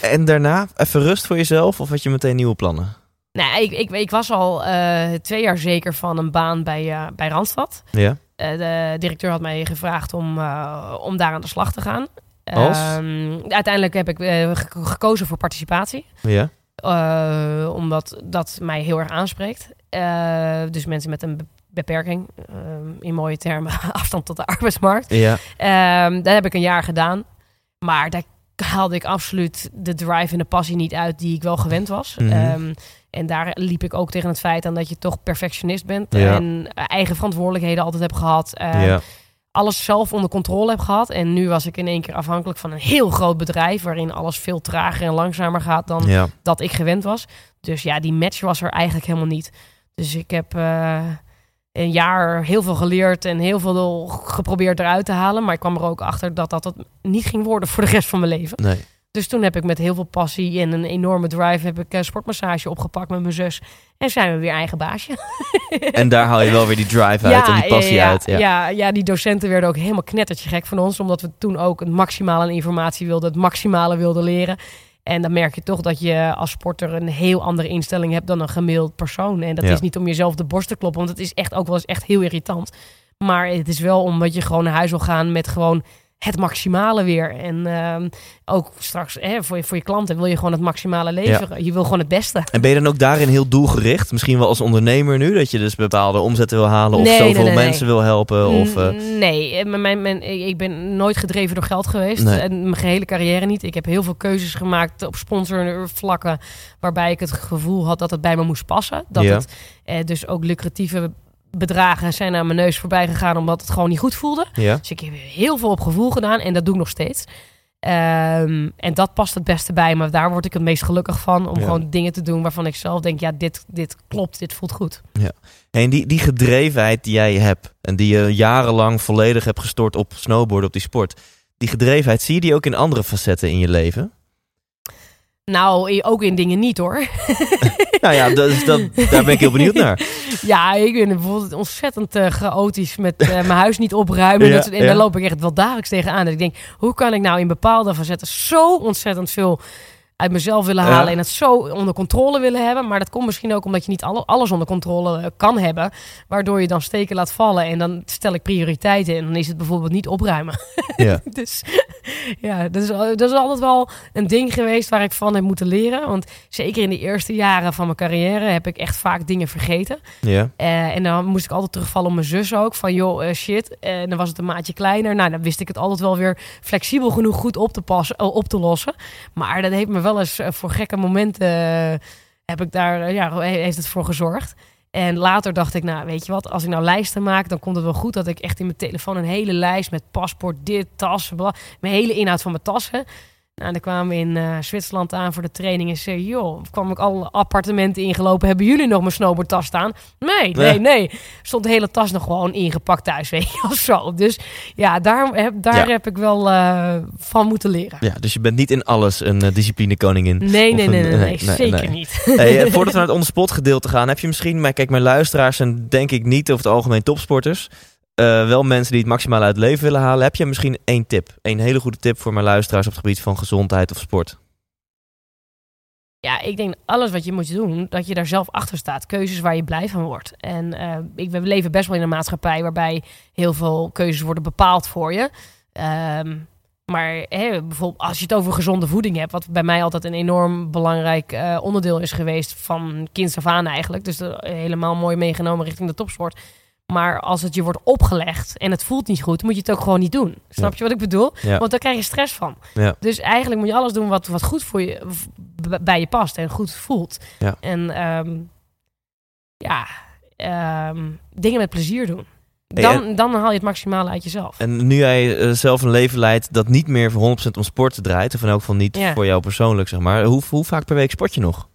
En daarna even rust voor jezelf of had je meteen nieuwe plannen? nou, ik, ik, ik was al eh, twee jaar zeker van een baan bij, eh, bij Randstad. Ja. Eh, de directeur had mij gevraagd om, eh, om daar aan de slag te gaan. Als? Ehm, uiteindelijk heb ik eh, gek- gekozen voor participatie. Ja. Eh, omdat dat mij heel erg aanspreekt. Eh, dus mensen met een be- beperking, eh, in mooie termen, afstand tot de arbeidsmarkt. Ja. Ehm dat heb ik een jaar gedaan. Maar daar haalde ik absoluut de drive en de passie niet uit die ik wel gewend was. Mhm. Ehm, en daar liep ik ook tegen het feit aan dat je toch perfectionist bent. Ja. En eigen verantwoordelijkheden altijd heb gehad. Eh, ja. Alles zelf onder controle heb gehad. En nu was ik in één keer afhankelijk van een heel groot bedrijf. Waarin alles veel trager en langzamer gaat dan Ja. dat ik gewend was. Dus ja, die match was er eigenlijk helemaal niet. Dus ik heb eh, een jaar heel veel geleerd en heel veel geprobeerd eruit te halen. Maar ik kwam er ook achter dat dat het niet ging worden voor de rest van mijn leven. Nee. Dus toen heb ik met heel veel passie en een enorme drive heb ik eh, sportmassage opgepakt met mijn zus. En zijn we weer eigen baasje. En daar haal je wel weer die drive uit en die passie ja, uit. Ja. Ja. Ja, die docenten werden ook helemaal knettertje gek van ons. Omdat we toen ook het maximale informatie wilden. Het maximale wilden leren. En dan merk je toch dat je als sporter een heel andere instelling hebt dan een gemiddeld persoon. En dat Ja. is niet om jezelf de borst te kloppen. Want het is echt ook wel eens echt heel irritant. Maar het is wel omdat je gewoon naar huis wil gaan met gewoon het maximale weer. En ehm, ook straks hè, voor, je, voor je klanten wil je gewoon het maximale leveren. Je wil gewoon het beste. En ben je dan ook daarin heel doelgericht? Misschien wel als ondernemer nu, dat je dus bepaalde omzetten wil halen of Nee, zoveel nee, nee. mensen wil helpen? Of, eh, Mm, Nee, eh, mijn, mijn, ik ben nooit gedreven door geld geweest. En mijn gehele carrière niet. Ik heb heel veel keuzes gemaakt op sponsorvlakken. Waarbij ik het gevoel had dat het bij me moest passen. Dat Ja. het eh, dus ook lucratieve bedragen zijn aan mijn neus voorbij gegaan. Omdat het gewoon niet goed voelde. ja. Dus ik heb heel veel op gevoel gedaan. En dat doe ik nog steeds. Ehm, en dat past het beste bij me. Daar word ik het meest gelukkig van. Om Ja. gewoon dingen te doen waarvan ik zelf denk... Ja, dit, dit klopt. Dit voelt goed. En die, die gedrevenheid die jij hebt en die je jarenlang volledig hebt gestort op snowboarden, op die sport. Die gedrevenheid, zie je die ook in andere facetten in je leven? Nou, ook in dingen niet hoor. Nou ja, dat dat, daar ben ik heel benieuwd naar. Ja, ik ben bijvoorbeeld ontzettend eh, chaotisch met eh, mijn huis niet opruimen. Ja, Dat en ja. daar loop ik echt wel dagelijks tegenaan. Dat ik denk, hoe kan ik nou in bepaalde facetten zo ontzettend veel uit mezelf willen Ja. halen en het zo onder controle willen hebben. Maar dat komt misschien ook omdat je niet alle, alles onder controle eh, kan hebben. Waardoor je dan steken laat vallen en dan stel ik prioriteiten. En dan is het bijvoorbeeld niet opruimen. Ja. dus ja, dat is, dat is altijd wel een ding geweest waar ik van heb moeten leren. Want zeker in de eerste jaren van mijn carrière heb ik echt vaak dingen vergeten. Ja. Eh, en dan moest ik altijd terugvallen op mijn zus ook. Van joh, eh, shit. En dan was het een maatje kleiner. Nou, dan wist ik het altijd wel weer flexibel genoeg goed op te, passen, eh, op te lossen. Maar dat heeft me wel eens eh, voor gekke momenten... eh, heb ik daar, eh, ja, he- heeft het voor gezorgd. En later dacht ik, nou weet je wat, als ik nou lijsten maak, dan komt het wel goed dat ik echt in mijn telefoon een hele lijst met paspoort, dit, tas, mijn hele inhoud van mijn tassen. Nou, dan kwamen we in eh, Zwitserland aan voor de training en zei, joh, kwam ik alle appartementen ingelopen, hebben jullie nog mijn snowboardtas staan? Nee, nee, Ja. nee. Stond de hele tas nog gewoon ingepakt thuis, weet je, of zo. Dus ja, daar heb, daar Ja. heb ik wel eh, van moeten leren. ja, dus je bent niet in alles een eh, discipline koningin. Nee, nee, een- nee, nee, nee, nee, zeker niet. Hey, voordat we naar het onderspot gedeelte gaan, heb je misschien, maar kijk, mijn luisteraars zijn denk ik niet over het algemeen topsporters. Eh, wel mensen die het maximaal uit het leven willen halen. Heb je misschien één tip? Een hele goede tip voor mijn luisteraars op het gebied van gezondheid of sport? Ja, ik denk alles wat je moet doen, dat je daar zelf achter staat. Keuzes waar je blij van wordt. En uh, ik, we leven best wel in een maatschappij waarbij heel veel keuzes worden bepaald voor je. Um, maar bijvoorbeeld als je het over gezonde voeding hebt, wat bij mij altijd een enorm belangrijk uh, onderdeel is geweest van kinds af aan eigenlijk. Dus helemaal mooi meegenomen richting de topsport. Maar als het je wordt opgelegd en het voelt niet goed, moet je het ook gewoon niet doen. Snap je wat ik bedoel? Ja. Want daar krijg je stress van. Ja. Dus eigenlijk moet je alles doen wat, wat goed voor je, bij je past en goed voelt. En um, ja, um, dingen met plezier doen. Dan, dan haal je het maximale uit jezelf. En nu jij eh, zelf een leven leidt dat niet meer voor 100% om sport draait, of in elk geval niet voor jou persoonlijk, zeg maar. Hoe, hoe vaak per week sport je nog?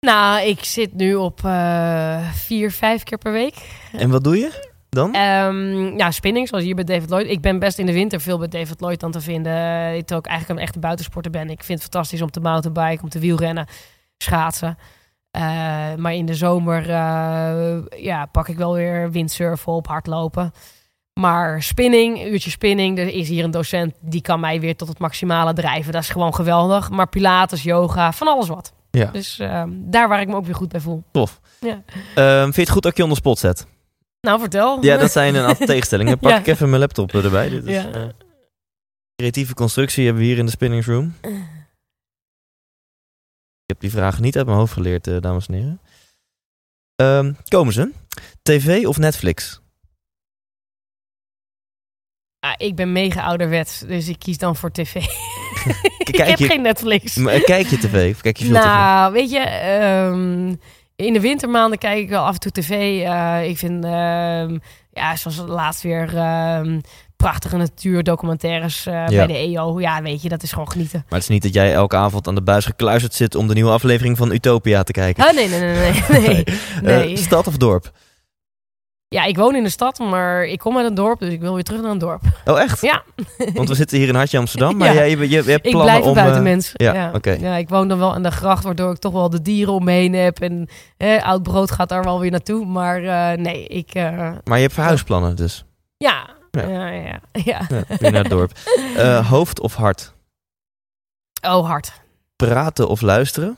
Nou, ik zit nu op eh, vier, vijf keer per week. En wat doe je dan? Ehm, ja, spinning, zoals hier bij David Lloyd. Ik ben best in de winter veel bij David Lloyd dan te vinden. Eh, Ik ook eigenlijk een echte buitensporter ben. Ik vind het fantastisch om te mountainbiken, om te wielrennen, schaatsen. Eh, maar in de zomer eh, ja, pak ik wel weer windsurfen op, hardlopen. Maar spinning, uurtje spinning. Er is hier een docent die kan mij weer tot het maximale drijven. Dat is gewoon geweldig. Maar pilates, yoga, van alles wat. Ja. Dus ehm, daar waar ik me ook weer goed bij voel. Tof. Ja. Ehm, vind je het goed dat ik je onder spot zet? Nou, vertel. Ja, dat zijn een aantal tegenstellingen. Pak Ja. ik even mijn laptop erbij. Dit is, Ja. eh, creatieve constructie hebben we hier in de spinning room. Ik heb die vragen niet uit mijn hoofd geleerd, eh, dames en heren. Ehm, komen ze? TV of Netflix? Ah, ik ben mega ouderwets, dus ik kies dan voor tv. ik heb je- geen Netflix. Maar, eh, Kijk je tv of kijk je veel tv? nou, weet je, ehm, in de wintermaanden kijk ik wel af en toe tv. Eh, ik vind, ehm, ja, zoals laatst weer ehm, prachtige natuurdocumentaires eh, Ja. bij de EO. Ja, weet je, dat is gewoon genieten. Maar het is niet dat jij elke avond aan de buis gekluisterd zit om de nieuwe aflevering van Utopia te kijken. Oh, nee, nee, nee, nee. nee. Eh, nee. stad of dorp? Ja, ik woon in de stad, maar ik kom uit een dorp, dus ik wil weer terug naar een dorp. Oh, echt? Ja. Want we zitten hier in Hartje Amsterdam, maar Ja. jij, je, je, hebt Ik plannen blijf een om... eh, buitenmens. ja, oké. ja, ik woon dan wel aan de gracht, waardoor ik toch wel de dieren om me heen heb. En eh, oud brood gaat daar wel weer naartoe. Maar eh, nee, ik... eh, maar je hebt verhuisplannen dus. ja. Ja. Ja. Ja, weer naar het dorp. Eh, hoofd of hart? Oh, hard. Praten of luisteren?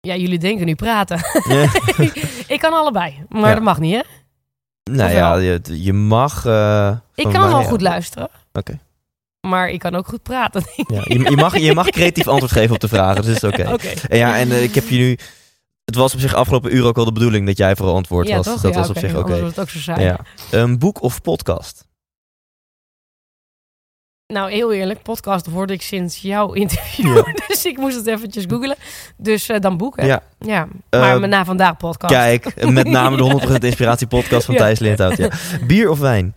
Ja, jullie denken nu praten. Ja. ik kan allebei, maar dat mag niet, hè? Nou Of ja, je, je mag... eh, Ik kan mij, wel ja. goed luisteren. Oké. Maar ik kan ook goed praten. Ja, je, je, mag, je mag creatief antwoord geven op de vragen, dus dat is oké. Oké. En ja, en eh, ik heb je nu... Het was op zich afgelopen uur ook al de bedoeling dat jij vooral antwoord Ja, was. toch? Dat was op zich oké. wordt het ook zo saai. Ja. Een boek of podcast? Nou, heel eerlijk, podcast hoorde ik sinds jouw interview. Dus ik moest het eventjes googlen. Dus eh, dan boeken. Ja. ja. Maar Eh, mijn na vandaag podcast. Kijk, met name de 100% Inspiratie podcast van Ja. Thijs Lindhout. Ja. Bier of wijn?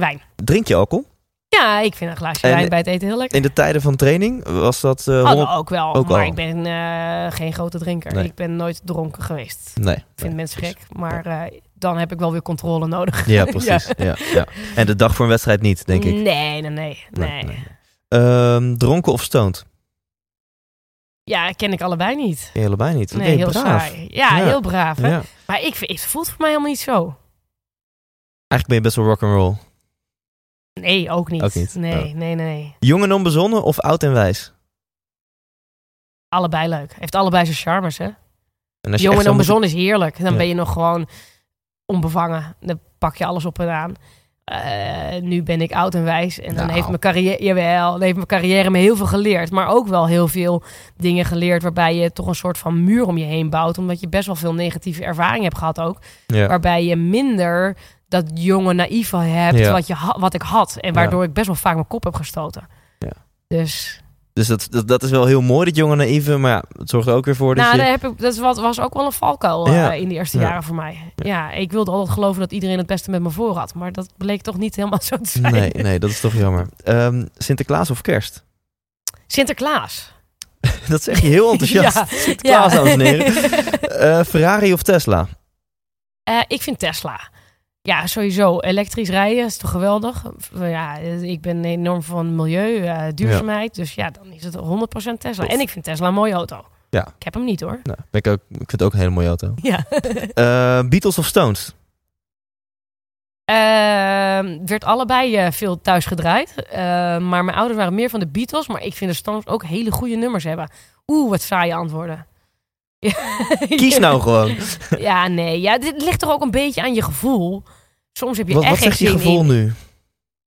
Wijn. Drink je alcohol? Ja, ik vind een glaasje En- wijn bij het eten heel lekker. In de tijden van training was dat eh Oh, 100... nou, ook wel. ook maar al. ik ben eh, geen grote drinker. Nee. Ik ben nooit dronken geweest. Nee. Ik vind nee. mensen gek. Maar eh, dan heb ik wel weer controle nodig. Ja, precies. Ja. Ja, En de dag voor een wedstrijd niet, denk ik. Nee, nee, nee. nee. Nee, nee. Ehm, dronken of stoned? Ja, ken ik allebei niet. Nee, allebei niet. Nee, heel braaf. saai. Ja, heel braaf. Hè? Maar ik, het voelt voor mij helemaal niet zo. Eigenlijk ben je best wel rock'n'roll. Nee, ook niet. Ook niet? Nee, Oh. nee, nee. Jong en onbezonnen of oud en wijs? Allebei leuk. Heeft allebei zijn charmes, hè? En Jong en onbezonnen is heerlijk. Dan Ja. ben je nog gewoon onbevangen. Dan pak je alles op en aan. Eh, nu ben ik oud en wijs. En dan Nou. heeft mijn carrière, jawel, dan heeft mijn carrière me heel veel geleerd. Maar ook wel heel veel dingen geleerd waarbij je toch een soort van muur om je heen bouwt. Omdat je best wel veel negatieve ervaring hebt gehad ook. Ja. Waarbij je minder dat jonge naïeve hebt Ja. wat, je wat ik had. En waardoor ik best wel vaak mijn kop heb gestoten. Ja. Dus Dus dat, dat, dat is wel heel mooi, dit jonge naïeve. Maar ja, het zorgt er ook weer voor dat nou, je... daar heb ik, dat wat, was ook wel een valkuil eh, in de eerste Ja. jaren voor mij. Ja. ik wilde altijd geloven dat iedereen het beste met me voor had. Maar dat bleek toch niet helemaal zo te zijn. Nee, nee, dat is toch jammer. Ehm, Sinterklaas of kerst? Sinterklaas. Dat zeg je heel enthousiast. Ja, Sinterklaas, dames en heren. Eh, Ferrari of Tesla? Eh, ik vind Tesla. Ja, sowieso. Elektrisch rijden is toch geweldig? Ja, ik ben enorm van milieu, eh, duurzaamheid. Dus ja, dan is het 100% Tesla. Tof. En ik vind Tesla een mooie auto. Ja. Ik heb hem niet hoor. Nou, ik, ook, ik vind het ook een hele mooie auto. Ja. Eh, Beatles of Stones? Uh, werd allebei uh, veel thuis gedraaid. Uh, maar mijn ouders waren meer van de Beatles. Maar ik vind de Stones ook hele goede nummers hebben. Oeh, wat saaie antwoorden. Kies nou gewoon. ja, nee. Ja, dit ligt toch ook een beetje aan je gevoel. Soms heb je wat, echt wat zegt je gevoel in. nu?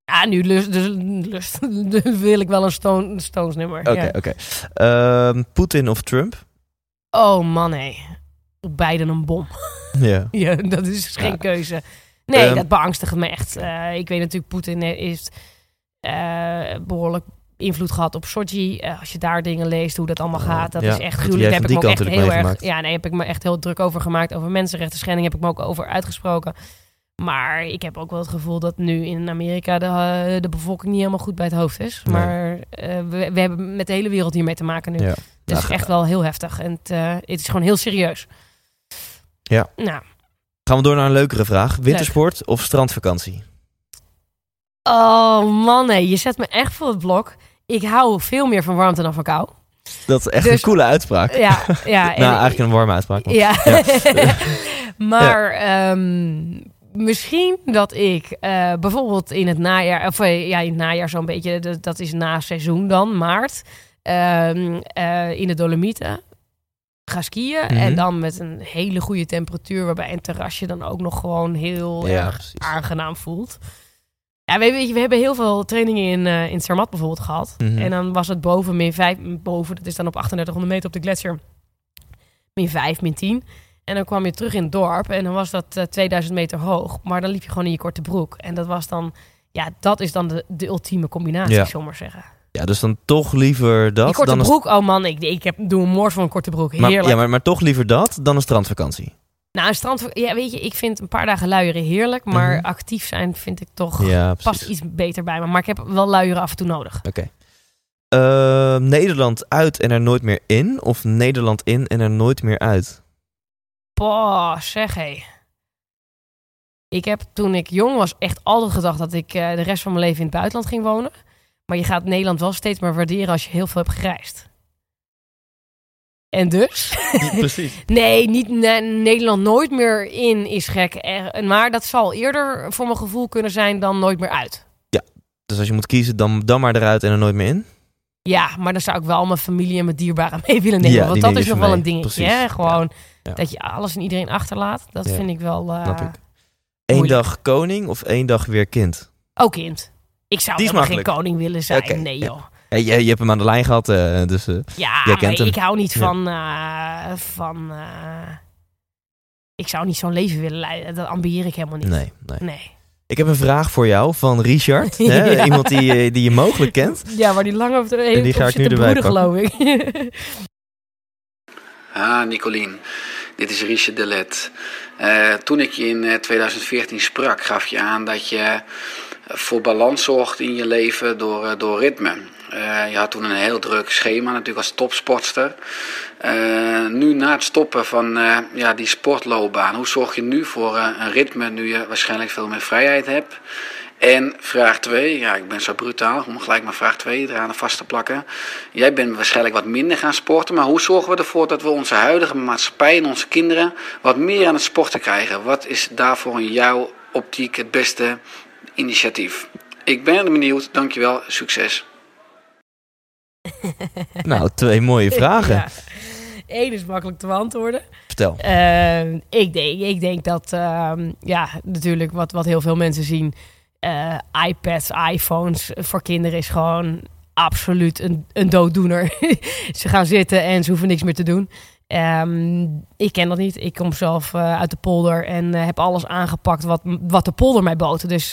Ja, nu lust, dus, lust, wil ik wel een Stone, Stones nummer. Oké, ja. oké. Ehm, Poetin of Trump? Oh man, nee. Op beide een bom. Ja. ja, dat is dus geen keuze. Nee, Ehm, dat beangstigt me echt. Eh, ik weet natuurlijk, Poetin heeft eh, behoorlijk invloed gehad op Sochi. Eh, als je daar dingen leest, hoe dat allemaal gaat, dat ja, is echt gruwelijk. Daar heb ik me ook echt heel erg. Ja, nee, heb ik me echt heel druk over gemaakt. Over mensenrechten schending heb ik me ook over uitgesproken. Maar ik heb ook wel het gevoel dat nu in Amerika de, eh, de bevolking niet helemaal goed bij het hoofd is. Nee. Maar eh, we, we hebben met de hele wereld hiermee te maken nu. Ja. Het Nou, is ga- echt wel heel heftig. En het, eh, het is gewoon heel serieus. Ja. Nou, Gaan we door naar een leukere vraag. Wintersport of strandvakantie? Oh man, nee, je zet me echt voor het blok. Ik hou veel meer van warmte dan van kou. Dat is echt Dus- een coole uitspraak. Ja, ja. en- nou, eigenlijk een warme uitspraak. maar- Ja. maar ehm, misschien dat ik eh, bijvoorbeeld in het najaar, of eh, ja, in het najaar zo'n beetje, dat, dat is na seizoen dan, maart, ehm, eh, in de Dolomieten ga skiën. Mhm. En dan met een hele goede temperatuur, waarbij een terrasje dan ook nog gewoon heel Ja, erg precies. aangenaam voelt. Ja, weet je, we hebben heel veel trainingen in, in Zermatt bijvoorbeeld gehad. Mhm. En dan was het boven min 5, boven, dat is dan op 3800 meter op de gletsjer, min 5, min 10. En dan kwam je terug in het dorp en dan was dat eh, 2000 meter hoog. Maar dan liep je gewoon in je korte broek. En dat was dan, ja, dat is dan de, de ultieme combinatie, Ja. zullen we maar zeggen. Ja, dus dan toch liever dat die korte dan een... broek, oh man, ik, ik heb, doe een moors van een korte broek. Maar, Heerlijk. ja, maar, maar toch liever dat dan een strandvakantie. Nou, een strand, ja, weet je, ik vind een paar dagen luieren heerlijk. Maar Mhm. actief zijn vind ik toch, Ja, past iets beter bij me. Maar ik heb wel luieren af en toe nodig. Oké. Eh, Nederland uit en er nooit meer in? Of Nederland in en er nooit meer uit? Boah, zeg hé. Ik heb toen ik jong was echt altijd gedacht dat ik eh, de rest van mijn leven in het buitenland ging wonen. Maar je gaat Nederland wel steeds meer waarderen als je heel veel hebt gereisd. En dus? precies. Nee, niet ne- Nederland nooit meer in is gek. Er- Maar dat zal eerder voor mijn gevoel kunnen zijn dan nooit meer uit. Dus als je moet kiezen, dan, dan maar eruit en er nooit meer in? Ja, maar dan zou ik wel mijn familie en mijn dierbaren mee willen nemen. Ja, want dat is nog wel een dingetje. Precies. Hè? Gewoon Ja. Dat je alles en iedereen achterlaat. Dat Ja. vind ik wel... ik. Eén dag koning of één dag weer kind? Ook kind. Ik zou helemaal geen koning willen zijn. Nee joh. Je, je hebt hem aan de lijn gehad, eh, dus... eh, Ja, Jij kent maar hem. ik hou niet van... van ik zou niet zo'n leven willen leiden. Dat ambieer ik helemaal niet. nee, nee. Nee. Ik heb een vraag voor jou van Richard. hè? Ja. Iemand die, die je mogelijk kent. Ja, maar die lang op de En die ga ik nu zit te erbij broeden, geloof ik. Ah, Nicolien. Dit is Richard Delet. Eh toen ik je in eh, 2014 sprak, gaf je aan dat je voor balans zorgt in je leven door, eh, door ritme. Eh, je had toen een heel druk schema, natuurlijk als topsportster. Eh, nu na het stoppen van eh, ja, die sportloopbaan, hoe zorg je nu voor eh, een ritme nu je waarschijnlijk veel meer vrijheid hebt? En vraag 2, ja, ik ben zo brutaal om gelijk maar vraag 2 eraan vast te plakken. Jij bent waarschijnlijk wat minder gaan sporten, maar hoe zorgen we ervoor dat we onze huidige maatschappij en onze kinderen wat meer aan het sporten krijgen? Wat is daarvoor in jouw optiek het beste initiatief? Ik ben benieuwd, dankjewel, succes. Nou, twee mooie vragen. Ja. Eén is makkelijk te beantwoorden. Vertel. Eh, ik, denk, ik denk dat, ehm, ja, natuurlijk wat, wat heel veel mensen zien. Eh, iPads, iPhones voor kinderen is gewoon absoluut een, een dooddoener. ze gaan zitten en ze hoeven niks meer te doen. Ehm, ik ken dat niet. Ik kom zelf eh, uit de polder en eh, heb alles aangepakt wat, wat de polder mij bood. Dus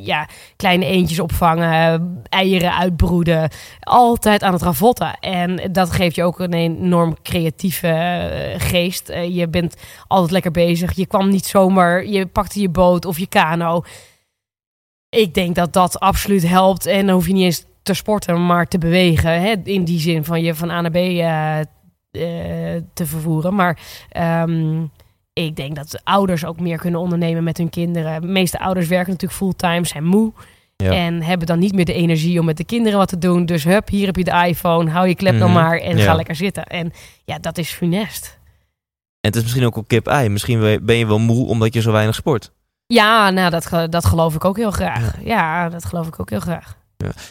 ja, kleine eendjes opvangen, eieren uitbroeden. Altijd aan het ravotten. En dat geeft je ook een enorm creatieve geest. Je bent altijd lekker bezig. Je kwam niet zomaar, je pakte je boot of je kano. Ik denk dat dat absoluut helpt. En dan hoef je niet eens te sporten, maar te bewegen. Hè? In die zin van je van A naar B eh, eh, te vervoeren. Maar ehm, ik denk dat ouders ook meer kunnen ondernemen met hun kinderen. De meeste ouders werken natuurlijk fulltime, zijn moe. Ja. En hebben dan niet meer de energie om met de kinderen wat te doen. Dus hup, hier heb je de iPhone. Hou je klep dan Mhm. maar en Ja. ga lekker zitten. En ja, dat is funest. En het is misschien ook wel kip-ei. Misschien ben je wel moe omdat je zo weinig sport. Ja, nou, dat, dat geloof ik ook heel graag. Ja, dat geloof ik ook heel graag.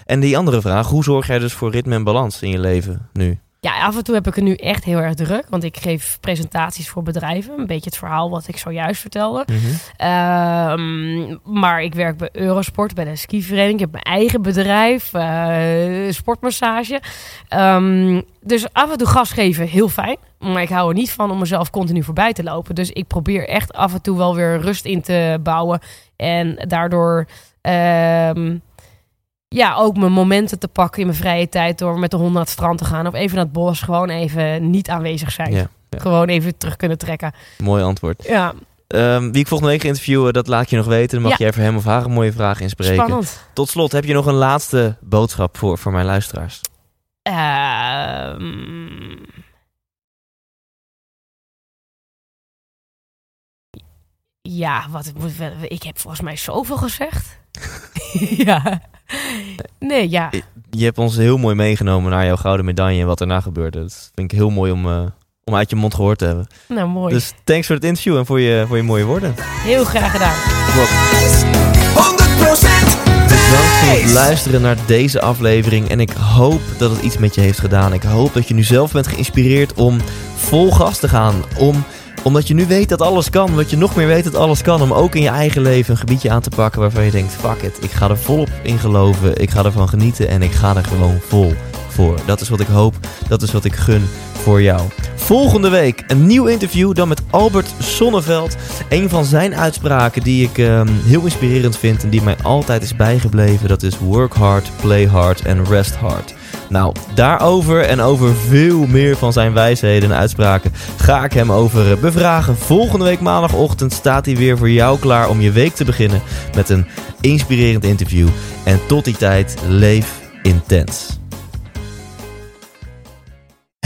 En die andere vraag, hoe zorg jij dus voor ritme en balans in je leven nu? Ja, af en toe heb ik het nu echt heel erg druk. Want ik geef presentaties voor bedrijven. Een beetje het verhaal wat ik zojuist vertelde. Mhm. Ehm, maar ik werk bij Eurosport, bij de skivereniging. Ik heb mijn eigen bedrijf, eh, sportmassage. Ehm, dus af en toe gas geven, heel fijn. Maar ik hou er niet van om mezelf continu voorbij te lopen. Dus ik probeer echt af en toe wel weer rust in te bouwen. En daardoor... ehm, ja, ook mijn momenten te pakken in mijn vrije tijd door met de hond naar het strand te gaan of even naar het bos, gewoon even niet aanwezig zijn. Ja, ja. Gewoon even terug kunnen trekken. Mooi antwoord. Ja, Ehm, wie ik volgende week ga interviewen, dat laat je nog weten. Dan mag Ja. jij voor hem of haar een mooie vraag inspreken. spannend. Tot slot, heb je nog een laatste boodschap voor, voor mijn luisteraars? Ehm, ja, wat ik heb volgens mij zoveel gezegd. ja. Nee, ja. Je hebt ons heel mooi meegenomen naar jouw gouden medaille en wat erna gebeurde. Dat vind ik heel mooi om, eh, om uit je mond gehoord te hebben. Nou, mooi. Dus thanks voor het interview en voor je, voor je mooie woorden. Heel graag gedaan. 100% Bedankt voor het luisteren naar deze aflevering. En ik hoop dat het iets met je heeft gedaan. Ik hoop dat je nu zelf bent geïnspireerd om vol gas te gaan. Om, omdat je nu weet dat alles kan. Wat je nog meer weet dat alles kan. Om ook in je eigen leven een gebiedje aan te pakken waarvan je denkt... Fuck it, ik ga er volop in geloven. Ik ga ervan genieten en ik ga er gewoon vol voor. Dat is wat ik hoop. Dat is wat ik gun voor jou. Volgende week een nieuw interview. Dan met Albert Sonneveld. Een van zijn uitspraken die ik ehm, heel inspirerend vind en die mij altijd is bijgebleven, dat is work hard, play hard en rest hard. Nou, daarover en over veel meer van zijn wijsheden en uitspraken ga ik hem over eh, bevragen. Volgende week maandagochtend staat hij weer voor jou klaar om je week te beginnen met een inspirerend interview. En tot die tijd, leef intens.